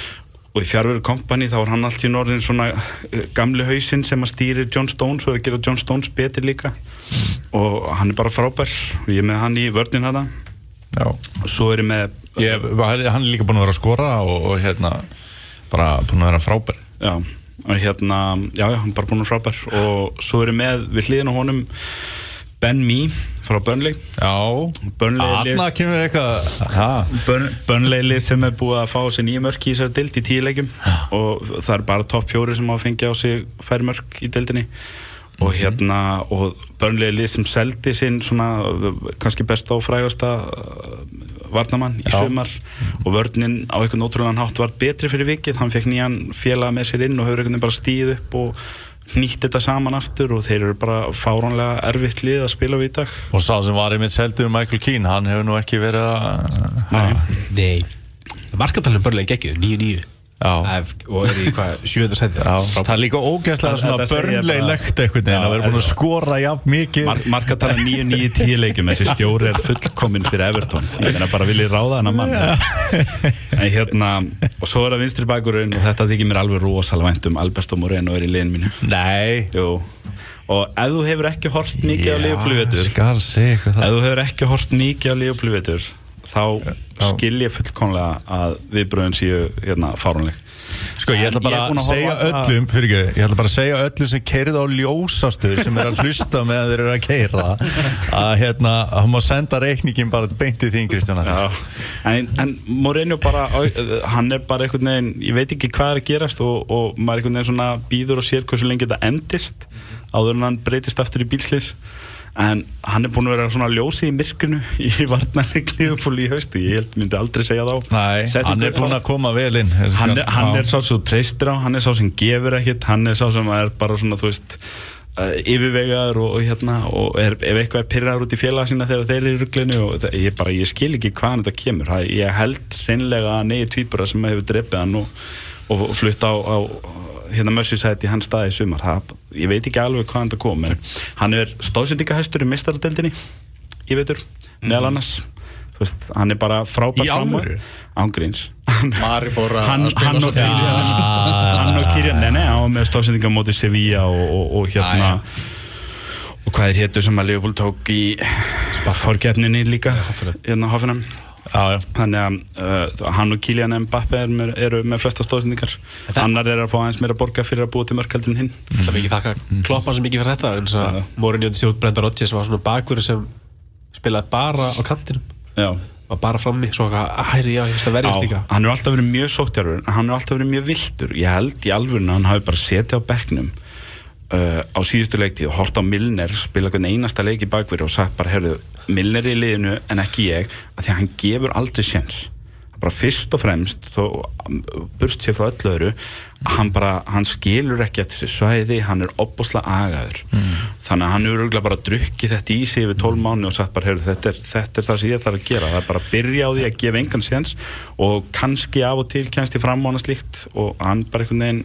og í fjárveru kompani þá er hann allt í norðin svona eh, gamli hausinn sem að stýri John Stones og er að gera John Stones betur líka. Og hann er bara frábær. Og ég er með hann í hana Já. Og svo er ég með Ég, hann er líka búin að vera að skora og, og hérna bara búin að vera frábær. Já, og hérna, já, já, hann er bara búin að vera frábær. Og svo er ég með við hliðin á honum Ben Mee frá Burnley. Þarna kemur eitthvað Burnley sem er búið að fá sig nýja mörk í þessari dild í tíu leikjum. Og það er bara topp fjóri sem á að fengja á sig færi mörk í dildinni og hérna og Burnley lið sem seldi sinn svona kannski besta og frægasta uh, varnamann í Já. sumar. Og vörnin á einhvern ótrúlegan hátt var betri fyrir vikið, hann fekk nýjan félaga með sér inn og einhvern veginn bara stíð upp og nýtt þetta saman aftur og þeir eru bara fáránlega erfitt lið að spila við í dag Og sá sem var einmitt seldur Michael Keane Hann hefur nú ekki verið að ha. Nei Markatalinn börlega geggjuð, 9-9 Ef- og er í hvað, 7. seti Já, það er líka ógeðslega Það- svona börnleilegt einhvern veginn Já, að vera búin að skora jafn mikið. Mar markatala 9-9-10 leikjum þessi stjóri er fullkominn fyrir Everton. Ég meina bara vil ég ráða hennar mann. En hérna og svo er það vinstri bakurinn og þetta þykir mér alveg rosalega vænt um Alberto Moreno er í liðin mínu. Nei. Jú. og ef þú hefur ekki hort mikið á Leopold vetur skal segja eitthvað ef það þú hefur ekki hort mikið á Leopold vetur þá skil ég fullkomlega að viðbröðin séu hérna fárunleg Sko ég ætla bara er að að segja öllum fyrir ekki, ég ætla bara að segja öllum sem keirið á ljósastöður sem er að hlusta meðan þeir eru að keira að hérna, hann má senda reikningin bara beint í þín Kristján en, en Moreno bara, hann er bara einhvern veginn, ég veit ekki hvað er að gerast og, og maður einhvern veginn svona býður og sér hversu lengi þetta endist áður en hann breytist aftur í bílslis en hann er búin að vera svona ljósi í myrkunu í varnarleik Liverpool í haustu, ég held myndi aldrei segja þá. Nei, hann er búinn að koma vel inn hann er, hann er sá sem treystir á, hann er sá sem gefur ekkit, hann er sá sem er bara svona, þú veist uh, yfirvegaður og, og hérna og er, ef eitthvað er pyrraður út í félaga sína þegar þeir eru í rugglinu og þetta, ég bara, ég skil ekki hvaðan þetta kemur. Ég held hreinlega að negi tvíbura sem hefur dreipið hann og, og flutt á, á hérna Mössisæti í hans staði í sumar. Það, ég veit ekki alveg hvaðan þetta kom en hann er stóðsendingahæstur í mistaradeldinni ég veitur, meðal annars. Þú veist, hann er bara frábær Í alvöru? ángríns Maribor hann, hann, og Kyrian hann og Kyrian, nei nei, hann var með stóðsendinga móti Sevilla og, og, og hérna Já, og hvað er héttu sem að Liverpool tók í fórkeppninni líka hérna Hoffenheim Já, já. þannig að uh, hann og Kylian Mbappe er með, eru með flesta stóðsendingar annar er að fá aðeins meira að borga fyrir að búa til mörkaldur en hinn. Það er mikið þakka kloppa sem mikið fyrir þetta eins og Mourinho til stjórn Brenda Rodgers var svona bakverður sem spilaði bara á kantinum. Já. var bara frammi, svo eitthvað, hæri, já, ég ætla að verjast líka. hann er alltaf verið mjög sóttjarfur en hann er alltaf verið mjög viltur ég held í alvörinu að hann hafi bara setið á bekknum uh, á síðustu leiktíð og hort á Milner, spila einasta leik í bakverði og sagt bara, Milner er í liðinu en ekki ég, að því að hann gefur aldrei sjens bara fyrst og fremst þó, burt sér frá öllu öðru hann bara, hann skilur ekki eftir þessu svæði, hann er opbosla agaður. Þannig að hann er örgulega bara drukkið þetta í sig yfir 12 mánu og sagt bara, heyrðu, þetta er, þetta er það sem ég þarf að gera. Það er bara að byrja á því að gefa engan séns og kannski af og til kennst í frammána slíkt og hann bara einhvern veginn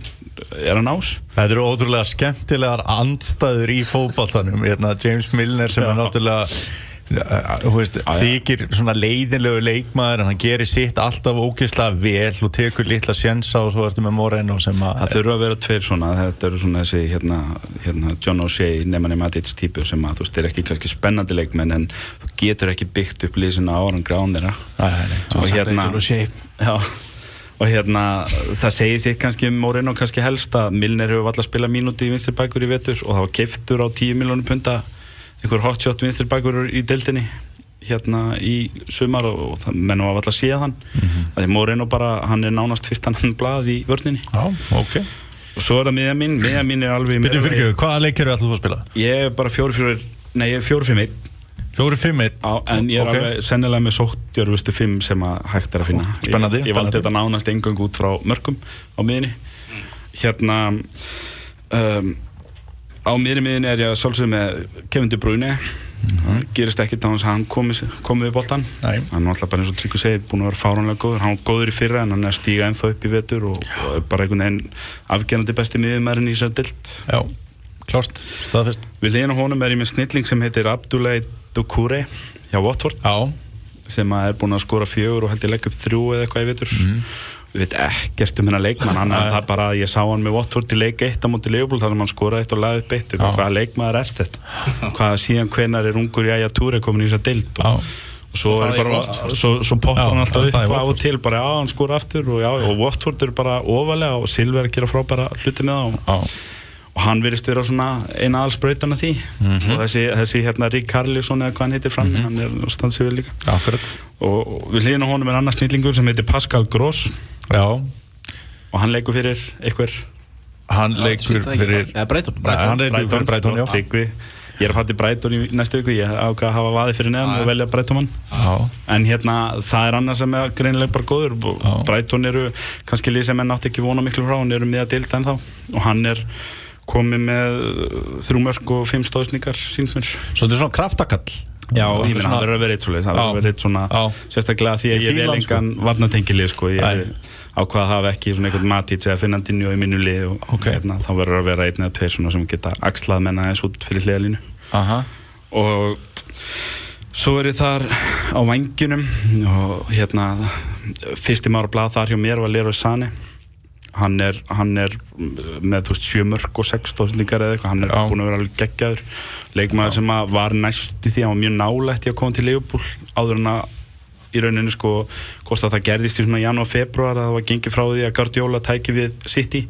er að nás. Þetta eru ótrúlega skemmtilegar andstæður í fótballtanum hérna, James Milner sem er náttúrulega veist, þykir svona leiðinlegu leikmaður en hann gerir sitt alltaf ógeðslega vel og tekur litla sjensa og svo ertu með Moreno sem að það þurfa að vera tveir svona þetta eru svona þessi hérna, hérna John O'Shea, Nemanja Matic típur sem að þú veist, er ekki kannski spennandi leikmenn en þú getur ekki byggt upp þeirra. Æ, nei, og hérna John O'Shea. já, og hérna það segir sér kannski um Moreno kannski helst að Milner hefur alltaf spilað mínúti í vinstri bækur í vetur og það var keiftur á 10 miljónu punta einhver hotshot vinstri bækur í deildinni hérna í sumar og, og það mennum að alltaf séð hann. Mm -hmm. að því Moreno bara, hann er nánast fyrst hann blað í vörninni. Já, ok. Og svo er það miðja mín, miðja mín er alveg meira fyrir hvaða leik eru alltaf að spila? ég er bara fjóri fjóri nei, ég er fjóri fimm einn. Fjóri, fimm, einn? Á, en ég er Ok. alveg sennilega með sóttjörfustu fimm sem að hægt er að finna. Spennandi, ég, ég valdi þetta nánast engang út frá mörgum á miðinni hérna um, á miðri miðinni er ég svolsög með Kevin De Bruyne. Það gerist ekkert á hans að hann komi, komi við boltan Nei. hann er alltaf bara eins og Tryggur segir búin að vera fáránlega góður. Hann var góður í fyrra en hann er að stíga ennþá upp í vetur og, og er bara einhvern veginn afgerandi besti miðumærin í sér dild Já, klárt, staðfest. Við liðan á honum er ég með snilling sem heitir Abdoulaye Doucouré hjá Watford Já, sem er búin að skora fjögur og held ég legg upp þrjú eða eitthvað í vitur við veit ekkert um hennar leikmann hann er það bara að ég sá hann með Watford í leik eitt á móti Leopold þannig að hann skoraði eitt og laði upp eitt. Hvaða leikmaður er þetta? Hvaða síðan hvenar er ungur í Aja Túri komin í þess að dild og, og svo, er bara, svo, svo poppar Já, hann alltaf upp Watford. og til bara já, hann skora aftur og, já, og Watford er bara ofalega og Silver gera frábæra hluti með það og, hann virðist vera svona eina allsbrautan af því. Og þessi, þessi hérna Rík Karlísson eða hvað hann heitir fram hann er stansið við líka. Og og við hlýðum á honum er annar snillingur sem heitir Pascal Gross Já, og hann leikur fyrir einhver hann leikur fyrir Eða Brighton Nei, hann leikur fyrir Brighton, já. Tryggvi. ég er að fara til Brighton í næstu viku. Ég ákvað að hafa vaði fyrir neðan og velja Brighton Já, en hérna það er annað sem er greinilega bara góður. Brighton eru kannski lið sem enn átti ekki vona miklu frá. Hann eru miða dild ennþá. Og hann er komið með þrjú mörg og fimm stóðsningar síns mér. Svo þetta er svona kraftakall Já, ég meina, svona- það verður að vera eitt svoleiðis það verður að vera eitt svona, sérstaklega því að Ég ég hann, sko. engan varnatengilið, sko, ég Nei. ákvað að hafa ekki svona einhvern Matic eða Fernandinho í mínu lið og hérna, þá verður að vera einn eða tveir svona sem geta axlað menna eins út fyrir hliðalínu. Aha. Og svo er ég þar á vangjunum og hérna fyrsti mára blað þar hjá mér var Leroy Sane hann er, hann er með þú veist sjömörk og sex stóðsendingar eða eitthvað, hann er Já. búin að vera alveg geggjaður. Leikmaður sem að var næstu því hann var mjög nálægt í að koma til Leopold áður en að í rauninu sko hvort að það gerðist í svona janúar, februar að það var gengið frá því að Guardiola tæki við City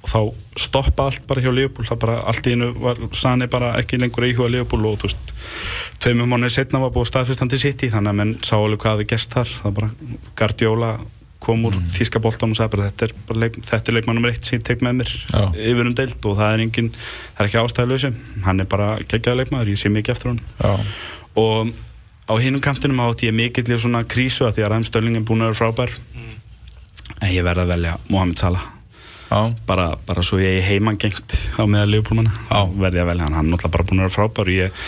og þá stoppa allt bara hjá Leopold það bara allt í einu var Sane bara ekki lengur íhuga Leopold og þú veist tveimur mánuði setna var búið staðfestandi City. Þannig að menn sá alveg hvað kom úr mm. þíska boltan og sagði bara þetta er, bara leik, þetta er leikmann nummer eitt sem ég tek með mér Já. yfir um deild og það er engin það er ekki ástæðuleysu, hann er bara geggjaði leikmaður, ég sé mikið eftir hann og á hinum kantinum átti ég mikill í svona krísu að því að Ræm Stölling er búin að vera frábær. En ég verði að velja Mohamed Salah. Bara, bara svo ég er heimangengt á meða Leopoldmanna verði að velja hann, hann er náttúrulega bara búin að vera frábær og ég,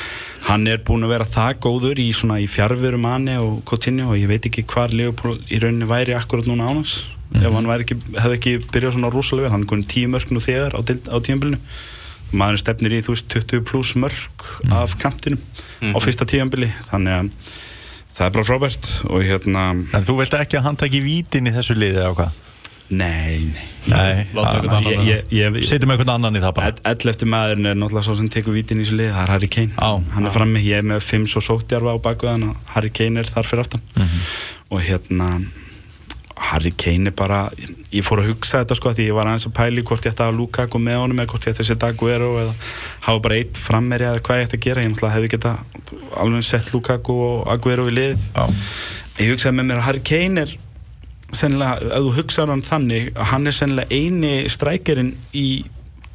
hann er búin að vera það góður í, svona, í fjárveru manni og Coutinho og ég veit ekki hvar Leopold í rauninni væri akkurat núna ánans ef hann væri ekki, hefði ekki byrjað svona rosalega vel. Hann er konið tíu mörg nú þegar á, á tímabilinu. Maður stefnir í þú veist 20 pluss mörg af kantinum á fyrsta tímabili. Þannig að það er bara frábært og hérna En þú vilt ekki að hann taki vítin í þessu liði eða hvað? Nei, nei. Nei, Látum einhvern annan ég, ég, ég, Setjum einhvern annan í það bara. Ell eftir maðurinn er náttúrulega svo sem tekur vítin í þessu lið, það er Harry Kane. Já. hann er frammi, ég er með fimm svo sóttjarfa á baku þannig að Harry Kane er þar fyrir aftan. Mhm. og hérna Harry Kane er bara ég fór að hugsa þetta sko því ég var aðeins að pæli hvort ég ætti að Lukaku með honum eða hvort ég ætti að setja Aguero eða hafa bara eitt frammeri eða hvað ég ætti að gera. Ég náttúrulega hefði geta alveg sett Lukaku og Aguero í lið. Já. ég hugsaði með mér að Harry Kane er sennilega, ef þú hugsaður hann þannig hann er sennilega eini strækjarinn í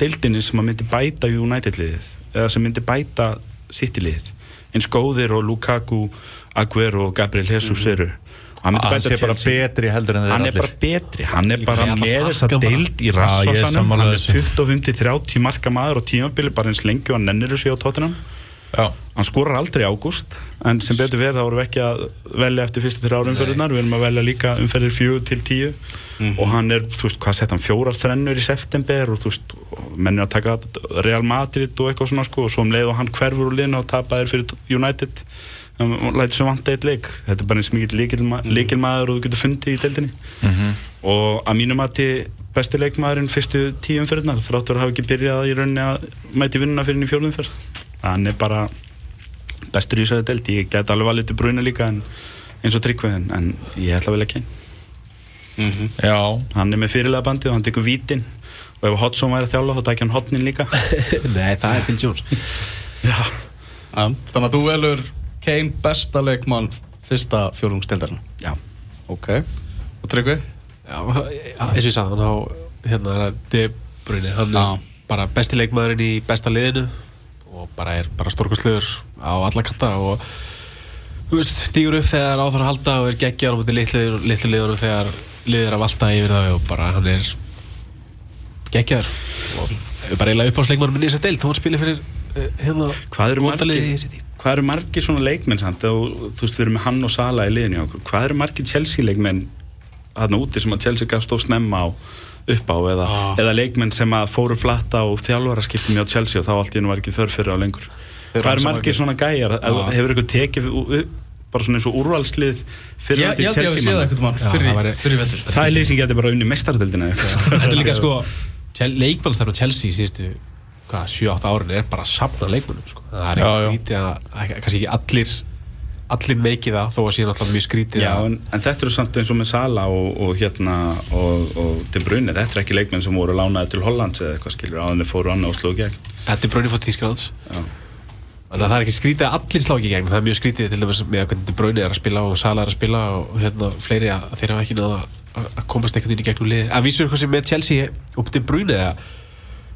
deildinni sem að myndi bæta United liðið eða sem myndi bæta City liðið eins góðir og Lukaku Aguero og Gabriel Jesus eru. Og hann Hann bæta sé bara betri heldur en þeir hann er allir. bara betri, hann er bara Ég með þessa deild í er sammála hann er þessu. 25-30 marka maður og tímabili bara eins lengi og hann nennir þessu á tóttunum Já, hann skorar aldrei í ágúst en sem betur verið þá vorum við ekki að velja eftir fyrstu þrjá umferðunar, við erum að velja líka umferðir fjögur til tíu. Og hann er, þú veist, hvað sett hann fjórar þrennur í september og þú veist, menn er að taka Real Madrid og eitthvað svona sko og svo um leið og hann hverfur úr liðinu og tapaðir fyrir United. Og lætur sem vant eitt leik. Þetta er bara eins mikið líkilmaður og þú getur fundið í deildinni. Og að mínum að til besti leikmaðurinn fyrstu tíu umferðunar þráttur hafa ekki byrjað í rauninni að mæti vinnuna fyrir henni í fjórðumferð hann er bara bestur í þessari deild. Ég get alveg valið til bruna líka en, eins og tryggveðin en ég ætla að velja Kane. Já. Hann er með fyrirlega bandið og hann tekur vítin. Og ef Hodson væri að þjála þá tækja hann hotnin líka. Nei, það er Phil Jones. Já. Þannig að þú velur Kane besta leikmann fyrsta fjórðungstildarinn já, Ok. Og Tryggvi? Já, eins og ég sagði hann á hérna er De Bruyne. Hann er bara besti leikmaðurinn í besta liðinu og bara er bara stórkastlegur á alla kanta og stígur upp þegar á þarf að halda og er geggjar á mútið litlu, litlu liðunum þegar liðir að valta yfir það og bara hann er geggjar og er bara eiginlega uppáðsleikmaður minni í þess að deilt, hann spilir fyrir uh, hérna hvað eru margir hvað eru margir svona leikmenn samt? Og þú veist við erum með hann og Sala í liðinu hvað eru margir Chelsea leikmenn þarna úti sem að Chelsea gaf stóð snemma á upp á eða, Ah. eða leikmenn sem að fóru flatta og þjálfara skiptum hjá Chelsea og þá allt í hennu var ekki þörf fyrir á lengur. Hvað svo margir svona gæjar? Ah. hefur ykkur tekið bara svona eins og úrvalslið fyrir ég held ég að við séð eitthvað mann fyrir, fyrir vetur. Það er sem getur bara unni eitthvað. Þetta er líka sko leikmannstarfn Chelsea í síðustu hvað, 7-8 árin er bara að safna leikmannum sko. það er ekkert að, að kannski ekki allir allir meikið það þó að sé náttúrulega mjög skrítið Já, að en, en þetta eru samt eins og með Sala og, og hérna og, og De Bruyne, þetta er ekki leikmenn sem voru lánaði til Hollands eða eitthvað skilur á þannig fóru annað og slóðu gegn. Þetta er brunni fór Tísklands þannig að það er ekki skrítið að allir slá ekki gegn. Það er mjög skrítið til dæmis með að De Bruyne er að spila og Sala er að spila og hérna fleiri að að þeir hafa ekki náða að að komast einhvern veginn í gegnum liði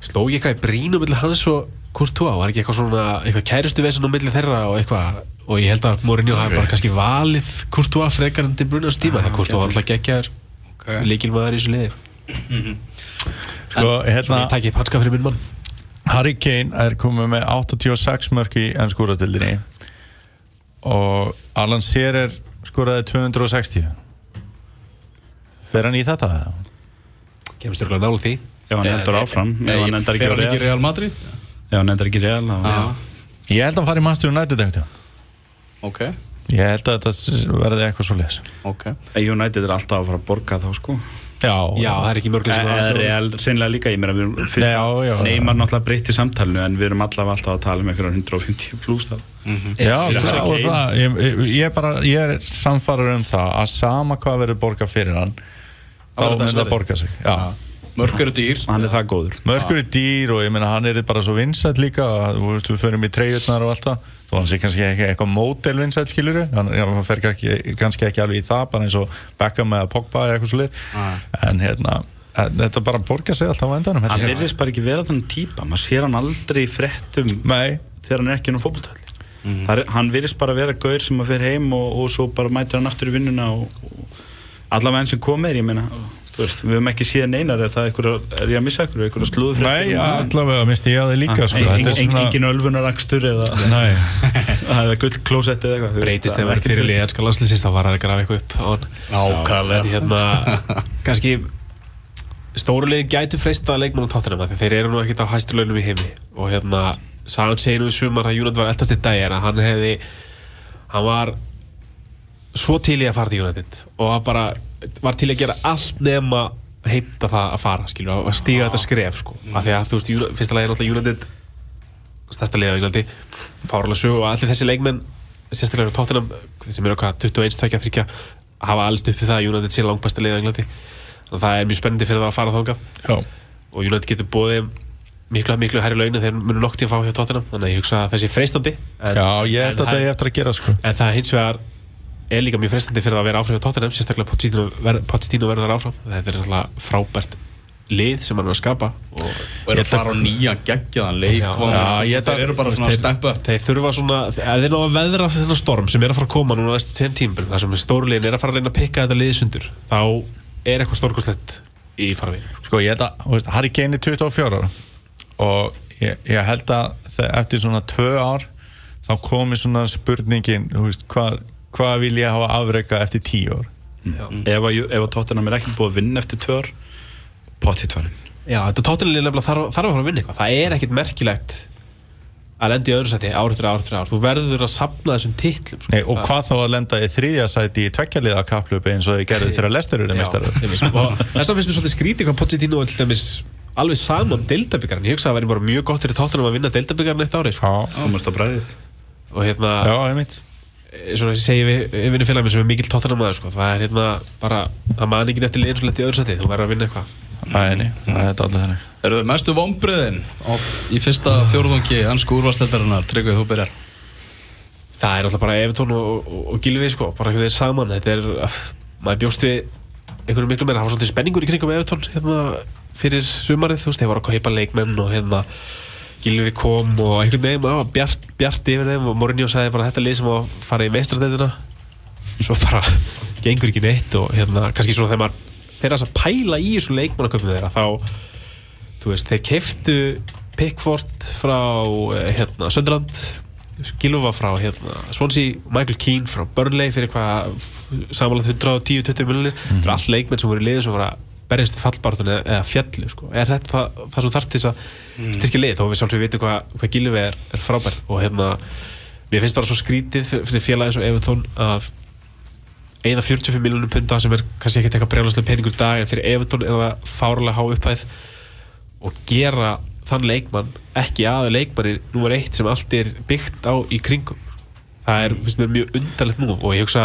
sló ég eitthvað í brínu millir hans og Courtois? Var ekki eitthvað svona eitthvað kærustu vesen á milli þeirra og eitthvað? Og ég held að Mourinho hafi bara kannski valið Courtois frekar en De Bruyne á stíma þegar Courtois var alltaf geggjar okay. líkilmaður í þessu liði. Sko, hérna ég tæki upp hanska fyrir minn mann. Harry Kane er komið með 86 mörg í ennskúrastildinni og Alan Shearer skoraði 260 fer hann í þetta? kemur stjórnlega nálu því ef hann heldur áfram ef hann endar ekki í Real. Madrid? ef hann endar ekki í Real þá Ég held að hann fari í Master United eitthvað Ok, Ég held að þetta verði eitthvað svo les ok United er alltaf að fara að borga þá sko. Já, já það er ekki mörglega sem eða Real hreinlega líka ég meira við erum fyrst já. Neymar náttúrulega breytti samtalenu en við erum allavega alltaf að tala um einhverjum 150 pluss þá. Já, það, það, ég, er bara, ég er samfarið um það að sama hvað verður borgað fyrir hann þá verður það borga sig. Já. Mörg eru dýr. Hann er það góður. Mörgur er dýr og ég meina hann er bara svo vinsætt líka þú veist við förum í treyjurnar og allt það. Þó hann sé kannski ekki eitthvað mótel vinsætt skilur hann, fer kannski, kannski ekki alveg í það bara eins og Beckham eða Pogba eða eitthvað svo lið en hérna en þetta bara borga sig alltaf á endanum hann virðist bara ekki vera þannig típa. Maður sér hann aldrei í fréttum Nei, þegar hann er ekki á fótboltölli mm. hann virðist bara vera gaur sem að fer heim og, og svo bara mætir hann aftur í vinnuna og, og allavega enn sem komir ég meina. þú veist, við höfum ekki séð neinar er það einhver, er ég að missa einhver, einhver slúður Nei, allavega, minnst ég að þið líka sko. Þetta er svona engin ölfunarakstur eða Nei, eða gull klósett eða eitthvað breytist það þegar er verið fyrir liðanska landslýsins þá var það að grafa eitthvað upp Nákvæmlega. En hérna kannski stóru liðin gætu freista leikmann á táttunum því þeir eru nú ekkert á hæstur launum í heimi. Og hérna Sagan segir nú í sumar að United var eldast í dag en að hann hefði hann var svo til í að fara til United og hann bara var til að gera allt nema heimta það að fara skilju, að stíga þetta skref sko. af því að þú veist, fyrsta lagi er náttúrulega United stærsta liða á Englandi fárlega sög og allir þessi leikmenn sérstaklega á tóttunum sem eru hvað 21, 23 hafa alls upp við það að United sé langbæsta liða á Englandi. Þannig að það er mjög spennandi fyrir það að fara þangað. Já. Og United getur bóðið miklu, miklu hærri laun en þeir munu nokk til að fá hjá tóttunum þannig að ég hugsa að þessi freistandi en, Já, ég held að það er eftir að gera sko. en það hins vegar er líka mjög freistandi fyrir að vera áfram hjá tóttunum sérstaklega Pochettino ver, Pochettino verður áfram. Þetta er náttúrulega frábært lið sem hann er að skapa. Og Og eru að fara á nýja geggjaðan leik Já, já, ég Þeir eru bara svona að steppa þeir þurfa svona, þeir ná að veðra þennan storm sem er að fara að koma núna næstu tveim tímbil þar sem stórulegin er að fara að reyna að pikka þetta liðið sundur. Þá er eitthvað stórkoslegt í farvegin Sko, ég held að, Harry Kane er 24 ára og ég, ég held að eftir svona tvö ár þá komi svona spurningin þú veist, hvað, hvað vil ég hafa afreika eftir tíu ár? Ef að, ef að Tottenham er ekki búið að vinna eftir tvö ár potið tvarin Já, þetta tóttunlega nefnilega þarf, þarf að fara að vinna eitthvað. Það er ekkit merkilegt að lenda í öðru sæti ár eftir ár eftir ár. Þú verður að sapna þessum titlum sko. Nei, og hvað þá að lenda í þriðja sæti í tveggjaliða kaplöpi eins og þið gerðu einmitt. og þess að finnst mér svolítið skrítið hvað Pochettino er til dæmis alveg saman deildabyggarn ég hugsa að það væri bara mjög gott fyrir tóttunum að vinna deildabyggarn eitt ári sko. Já, komast á bræðið og hérna já, einmitt svona ég segi við, við vinnum félagum sem er mikill tóttunum aður sko. það er hérna bara það man ekki eftir liðin svo lett í öðru sæti þú verður að vinna eitthvað. Æ, nei, það er allir þannig. Eru þau mestu vombriðin í fyrsta fjórðungi hansku úrvarsleitarinnar Tryggvið, þú byrjar. Það er alltaf bara Evertón og, og, og Gilvi sko, bara einhvern veginn saman. Þetta er, uh, maður bjóst við einhverju miklu meira, það var svolítið spenningur í kringum Evertón hérna, fyrir sumarið, þú veist, þeir voru að kaupa leikmenn og hérna Gilvi kom og einhvern veginn, það var bjart, bjart yfir þeim og Mourinho sagði bara þetta lið sem að fara í meistradeitina svo bara gengur ekki neitt og hérna, kannski svona þegar maður þeir að pæla í þessu leikmannaköpum þeirra þá, þú veist, þeir keftu Pickford frá eh, hérna, Sönderland Gilva frá hérna, Swansea Michael Keane frá Burnley fyrir hvað samanlega 110-20 miljonir þetta eru all leikmenn sem voru í liðin sem voru að berjast í fallbarðun eða, fjallu sko. er þetta það, það sem þarf til þess að styrkja lið þó við sjálfsög vitum hvað, hvað Gilvi er, er frábær og hérna mér finnst bara svo skrítið fyrir, eins og Evertón að eða 45 miljonum punta sem er kannski ekki eitthvað brjálaslega peningur dag en fyrir Evertón er það fárlega há upphæð og gera þann leikmann ekki aða leikmanni nummer eitt sem allt er byggt á í kringum það er finnst mér mjög undarlegt nú og ég hugsa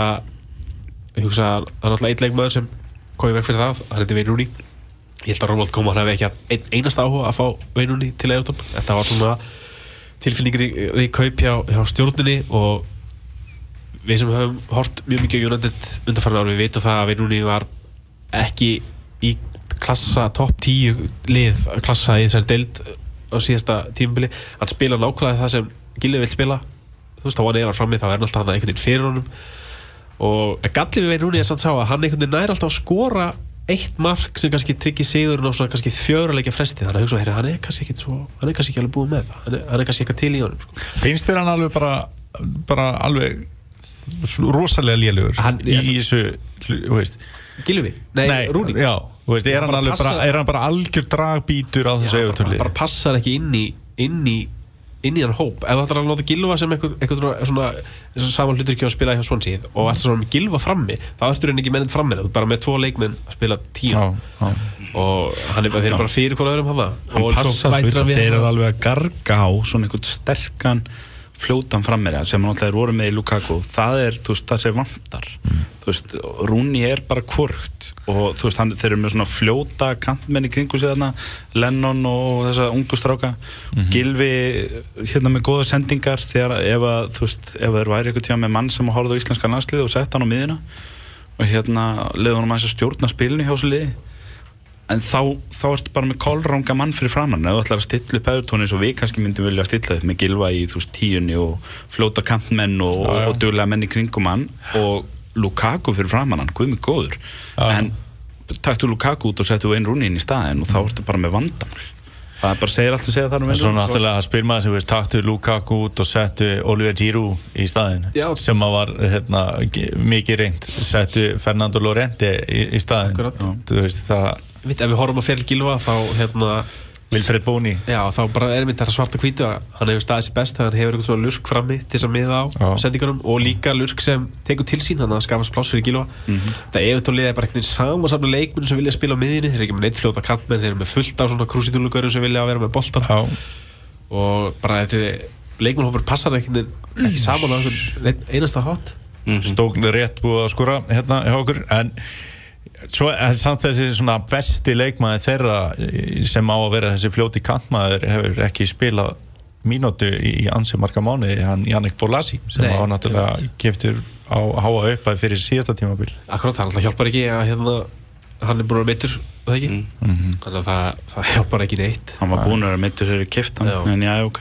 ég hugsa að það er náttúrulega einn leikmann sem komið vekk fyrir það, það er þetta Veinúni ég held að Ronald Koeman hefði ekki ein, einast áhuga að fá Veinúni til Evertón þetta var svona tilfinningir í, kaup hjá, hjá stjórninni og við sem höfum hort mjög mikið United undanfarnar við veitum það að Veinúni var ekki í klassa topp 10 lið klassa í þessari deild á síðasta tímabili. Hann spila nákvæmlega það sem Gilvi vil spila. Þú veist þá hann eða frammi þá er hann alltaf hann veginn fyrir honum og gallið við Veinúni er samt sá að hann einhvern veginn nær alltaf að skora eitt mark sem kannski tryggir sigurinn á svona kannski fjöruleikja fresti. Þannig að hugsa að hann er kannski ekki svo hann er kannski ekki alveg búið með það. Hann er, hann er kannski eitthvað til í honum sko. Finnst þér hann alveg bara bara alveg rosalega lélugur í, þessu, þú veist? Gilvi? Nei, Rúni Já, þú veist, er Hann hann, bara alveg bara, er hann bara algjör dragbítur á þessu Já, bara, auðvitað bara passar ekki inn í inn í, inn í hann hóp. Ef það ætlar að nota Gilva sem eitthvað, eitthvað svona, svona saman hlutur ekki að spila hjá Swansea og ætlar svona með Gilva frammi þá ertur henni ekki mennið frammi þú ert bara með tvo leikmenn að spila tíu. Já, já. Og hann er, bara fyrir hvort öðrum hann hann og passar svo þeir eru hann. alveg að garga á svona einhvern sterkan fljótan frammeira sem hann alltaf voru með í Lukaku það er, þú veist, það sem vantar. Þú veist, Rúni er bara kvörgt og þú veist, hann, þeir eru með svona fljóta kantmenn í kringu sig þarna Lennon og þessa ungu stráka. Gilvi, hérna með góða sendingar þegar ef að, þú veist, ef þeir væri eitthvað tíma með mann sem horfði á íslenska landslið og sett hann á miðina og hérna leiði hann að stjórna spilinu hjá þessu liði en þá, þá ertu bara með kolranga mann fyrir framann ef þú ætlar að stilla upp eðurtóni eins og við kannski myndum vilja stilla upp með gilva í þú veist tíunni og flóta kampmenn og, já. og duglega menn í kringum hann og Lukaku fyrir framann hann, guð mig góður. Já. en taktu Lukaku út og settu Wayne Rooney inn í staðin og þá ertu bara með vandamál. Það er bara segir allt að segja þar um En Wayne svo Rooney náttúrulega spyr maður sem veist taktu Lukaku út og settu Oliver Giroud í staðin Já. sem að var hérna, mikið reynd settu Fernando Llorente í, í staðin þú veist það Við, ef við horfum á Feril Gilva þá hérna Wilfred Boni Já, þá bara er mynd þetta svarta hvítu að hann hefur staðið sér best þegar hann hefur eitthvað svona lurk frammi til þess að miða á Já. sendingunum og líka lurk sem tekur til sín hann að skafast pláss fyrir Gilva það ef þú liðið bara einhvern veginn sama samla leikmenn sem vilja spila á miðinni, þeir eru ekki með neitt fljóta kantmenn þeir eru með fullt á svona krúsitúlugörum sem vilja vera með boltan Já, og bara þetta leikmennhópur passar ekki, ekki saman á einhvern einn- einasta hátt. Stókn rétt búið að skora hérna hjá okkur en svo er samt þessi svona besti leikmaði þeirra eh, sem á að vera þessi fljóti kantmaður hefur ekki spilað mínútu í ansi marga mánuði hann Jannik Bolasi sem Nei, var náttúrulega keftur á háa uppæð fyrir síðasta tímabil. Akkurat, það alltaf hjálpar ekki að hérna, hann er búin að vera meittur það ekki? Þannig að það, það hjálpar ekki neitt. Hann var búin að vera mittur þegar kiftan Já. en já, ok.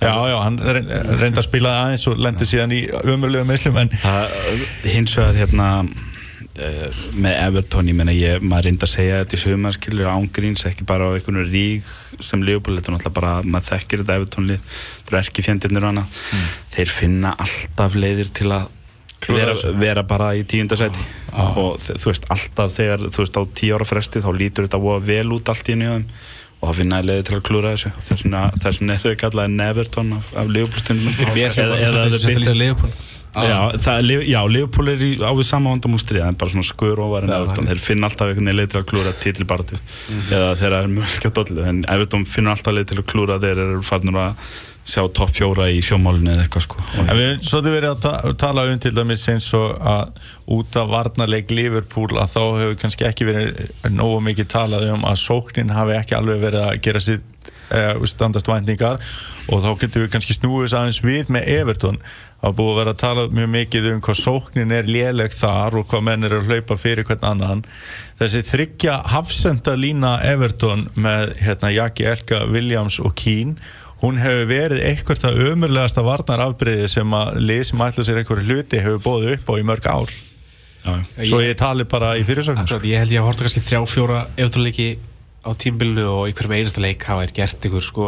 Já, já, hann reyn- reyndi að spila aðeins og lendi síðan í ömurlega meðslum en hins vegar hérna uh, með Everton, ég meina ég, maður reyndi að segja þetta í sögumar skilur ángríns, ekki bara á einhvern rík sem Leopold, þetta er náttúrulega bara maður þekkir þetta Everton-lið, það eru ekki fjöndirnir og annað, þeir finna alltaf leiðir til að vera, vera bara í tíundasæti og þe- þú veist, alltaf þegar þú veist á tíu ára fresti þá lítur þetta voða vel út allt í þeim. Og það finna leiði til að klúra þessu. Þess vegna er þau kallaði Neverton af, af mér hljópar þetta lýsa Leopold Já, það, já, Liverpool er í, á við sama vandamálstrið en bara svona skur Everton. það er- þeir finna alltaf einhvern veginn leið til að klúra titli baratu eða þeir eru mjög dollu en Everton finnur alltaf leið til að klúra þeir eru farnir að sjá topp fjóra í sjómálinu eða eitthvað sko. En við höfum svolítið verið að ta tala um til dæmis eins og að út af varnarleik Liverpool að þá hefur kannski ekki verið nógu mikið talað um að sóknin hafi ekki alveg verið að gera sitt standast væntingar. Og þá getur við kannski snúið þess aðeins við með Everton það búið að vera að tala mjög mikið um hvað sóknin er léleg þar og hvað menn er að hlaupa fyrir hvern annan. Þessi þryggja hafsenda lína Everton með hérna, Jaki Elka, Williams og Keane hún hefur verið eitthvað það ömurlegasta varnarafbreyði sem að lið sem ætla sér eitthvað hluti hefur bóðið upp á í mörg ár. Já, svo ég tali bara í fyrirsögnum Akkurat, ég held ég að horta kannski þrjá, fjóra eftirleiki á tímbilinu og í hverjum einasta leik hafa þær gert einhver sko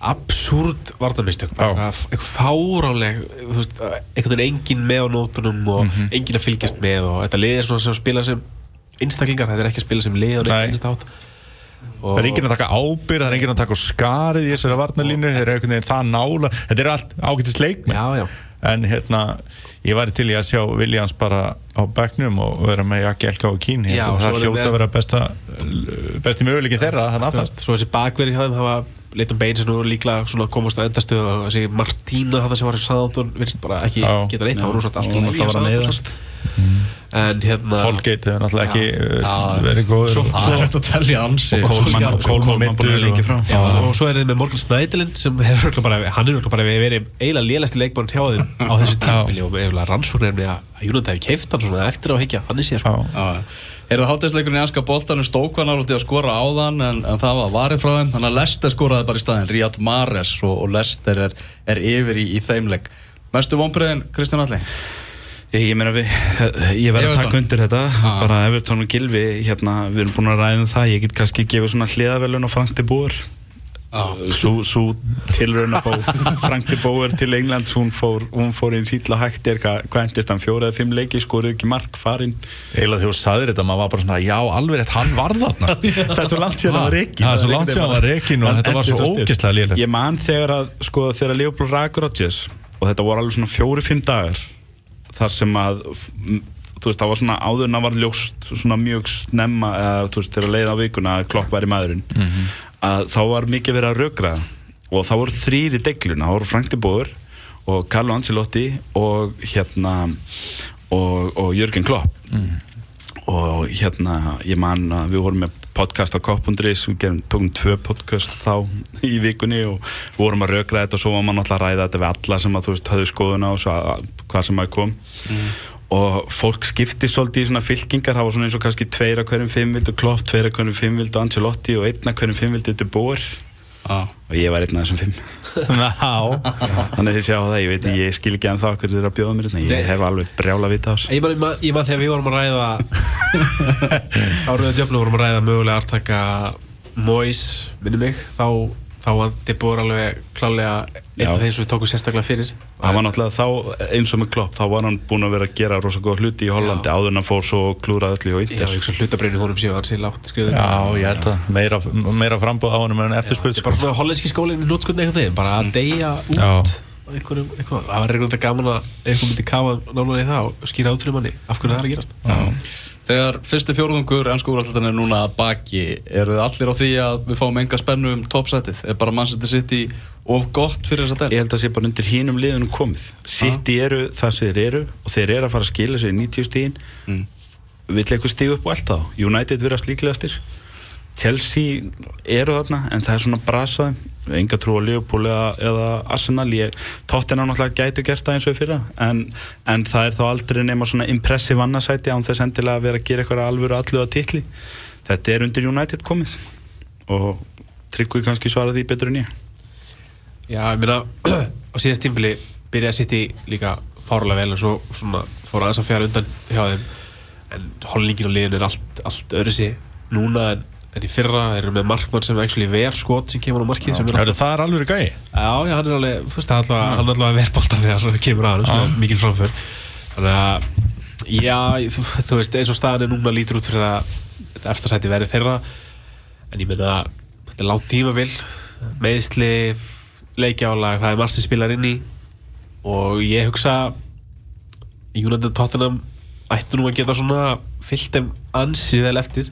absúrt varnarmistök bara eitthvað fáráleg einhvern veginn engin með á nótunum og Mhm. engin að fylgjast með og þetta lið er svona sem spila sem einstaklingar, þetta er ekki að spila sem lið og Nei. neitt það er enginn að taka ábyrð, það er enginn að taka skarið í þessari varnarlínu, þeir eru einhvern veginn það nála þetta er allt Já, já, en hérna, ég væri til í að sjá Williams bara á bekknum og vera með Jaki Elka og Kín svo það hljóta að vera besta besti möguleikin þeirra þannig aftast Leighton Baines er nú líklega svona komast á endastöðu og þessi Martína þetta sem var í Southampton virðist bara ekki Já. geta neitt, það var nú svona alltaf í alltaf var að meiðast. en hérna Holgate hefur náttúrulega ekki Já. verið góður Svo- Það hægt að tellja ansi Og Coleman búin að leikja frá og svo er þið með Morgan Snædilin sem hefur bara, hann er örugglega bara verið eiginlega lélæsti leikmann hjá þeim á þessu tímpili og með rannsóknir með að Júnand hefði keift hann svona eftir á að higgja, hann er. Já. Er það hátæðisleikurinn í anska boltanum stók var náttúrulega að skora áðan en, en það var varið frá þeim? Þannig að Lester skoraði bara í staðin Riyad Mahrez og, og Lester er, er yfir í, í þeimleik Mestu vonbreiðin Kristján Alli? Ég, ég meina við, ég verð að taka undir þetta. Ah. bara Everton og Gilvi, hérna, við erum búin að ræða um það, ég get kannski gefið svona hliðavelun á Frank de Boer svo, svo tilraun að fá Frank de Boer til Englands hún fór, hún fór inn sýtla hægt er. Hvað, endist hann, fjóra eða fimm leiki skoruð ekki mark, farinn? Eiginlega þegar þú sagðir þetta, maður var bara svona já, alveg rétt, hann var þarna. Það er svo langt síðan hann var reikin Það er svo langt síðan hann var rekinn og þetta var svo ógeðslega lélegt. ég man þegar að, sko, þegar Leopold rak Rodgers og þetta voru alveg svona fjóri-fimm dagar þar sem að þú veist, það var svona áður en það var ljóst svona mjög snemma, eða þú veist, þegar leið á vikuna að klokk væri maðurinn að þá var mikið verið að rökra og þá voru þrýr í degluna, þá voru Frank de Boer og Carlo Ancelotti og hérna og, og Jörgen Klopp. Og hérna ég man að við vorum með podcast á Kopp.is við tókum tvö podcast þá í vikunni og vorum að rökra þetta og svo var maður náttúrulega að ræða þetta við alla sem að þú veist höfðu skoðuna og svo að, hvað sem að kom og fólk skipti svolítið í svona fylkingar það var svona eins og kannski tveir að hverjum fimm vildu Klopp, tveir að hverjum fimm vildu Ancelotti og einn að hverjum fimm vildu De Boer. Já. og ég var einn af þessum fimm. Þannig þið sjá það, ég veit, ég skil ekki en það hverju þið eru að bjóða mér hérna, ég hef alveg brjála að vita á þessu. Ég man þegar við vorum að ræða Áriða djöfnum vorum að ræða mögulega artaka Mois, minni mig þá, þá var Dibor alveg klálega einn Já. af þeim sem við tókum sérstaklega fyrir. Það var náttúrulega þá, eins og með Klopp, þá var hann búinn að vera að gera rosa góða hluti í Hollandi áður en hann fór svo klúrað öllu í Já, Inter. ég hugsa hlutabreinu honum séu hann sér látt skriður já, ég held að meira, meira frambóð á honum en eftirspurt er bara svona hollenski skólinn í nútskundin eitthvað þeim bara að deyja út Já. einhverjum, eitthvað, það var reynda gaman að einhver myndi kafa nánar í það og skýra át fyrir manni af hverju það er að gerast Þegar fyrsti fjórðungur ennsku úrvalletan er núna að baki eru þið allir á því að við fáum enga spennu um toppsætið? Er bara Manchester City of gott fyrir þessa del? Ég held að það sé bara undir hínum liðunum komið. City eru það sem þeir eru og þeir eru að fara að skila sér í 90 stíðin. Mm. Vill eitthvað stígu upp og allt þá. United verðast líklegastir. Chelsea eru þarna en það er svona brasaðum. Enga trú á Liverpool eða, eða Arsenal. Ég, Tottenham náttúrulega gætu gert það eins og fyrra en, en það er þá aldrei nema svona impressive annasæti án þess endilega að vera að gera eitthvað alvöru allu að titli. Þetta er undir United komið og tryggvið kannski svara því betur en ég. Já, ég meina á síðast tímbili byrjaði City líka fárlega vel og svo svona, fór aðeins að fjara undan hjá þeim en hollingin og liðin er allt, allt öðru sig núna en, en í fyrra þeir eru með markmann sem actually ver skot sem kemur á markið sem er Er það er alveg gæi? Já, já, hann er alveg, er alltaf, hann er alltaf verbolta þegar það kemur að hann, sem mikil framför. Þannig að, já, þú, þú veist, eins og staðan er núna lítur út fyrir að eftirsæti verði þeirra, en ég meina, þetta er látt tímabil, meðsli, leikjálag, það er margt sem spilar inn í. Og ég hugsa United Tottenham ættu nú að geta svona fyllt þeim ansi vel eftir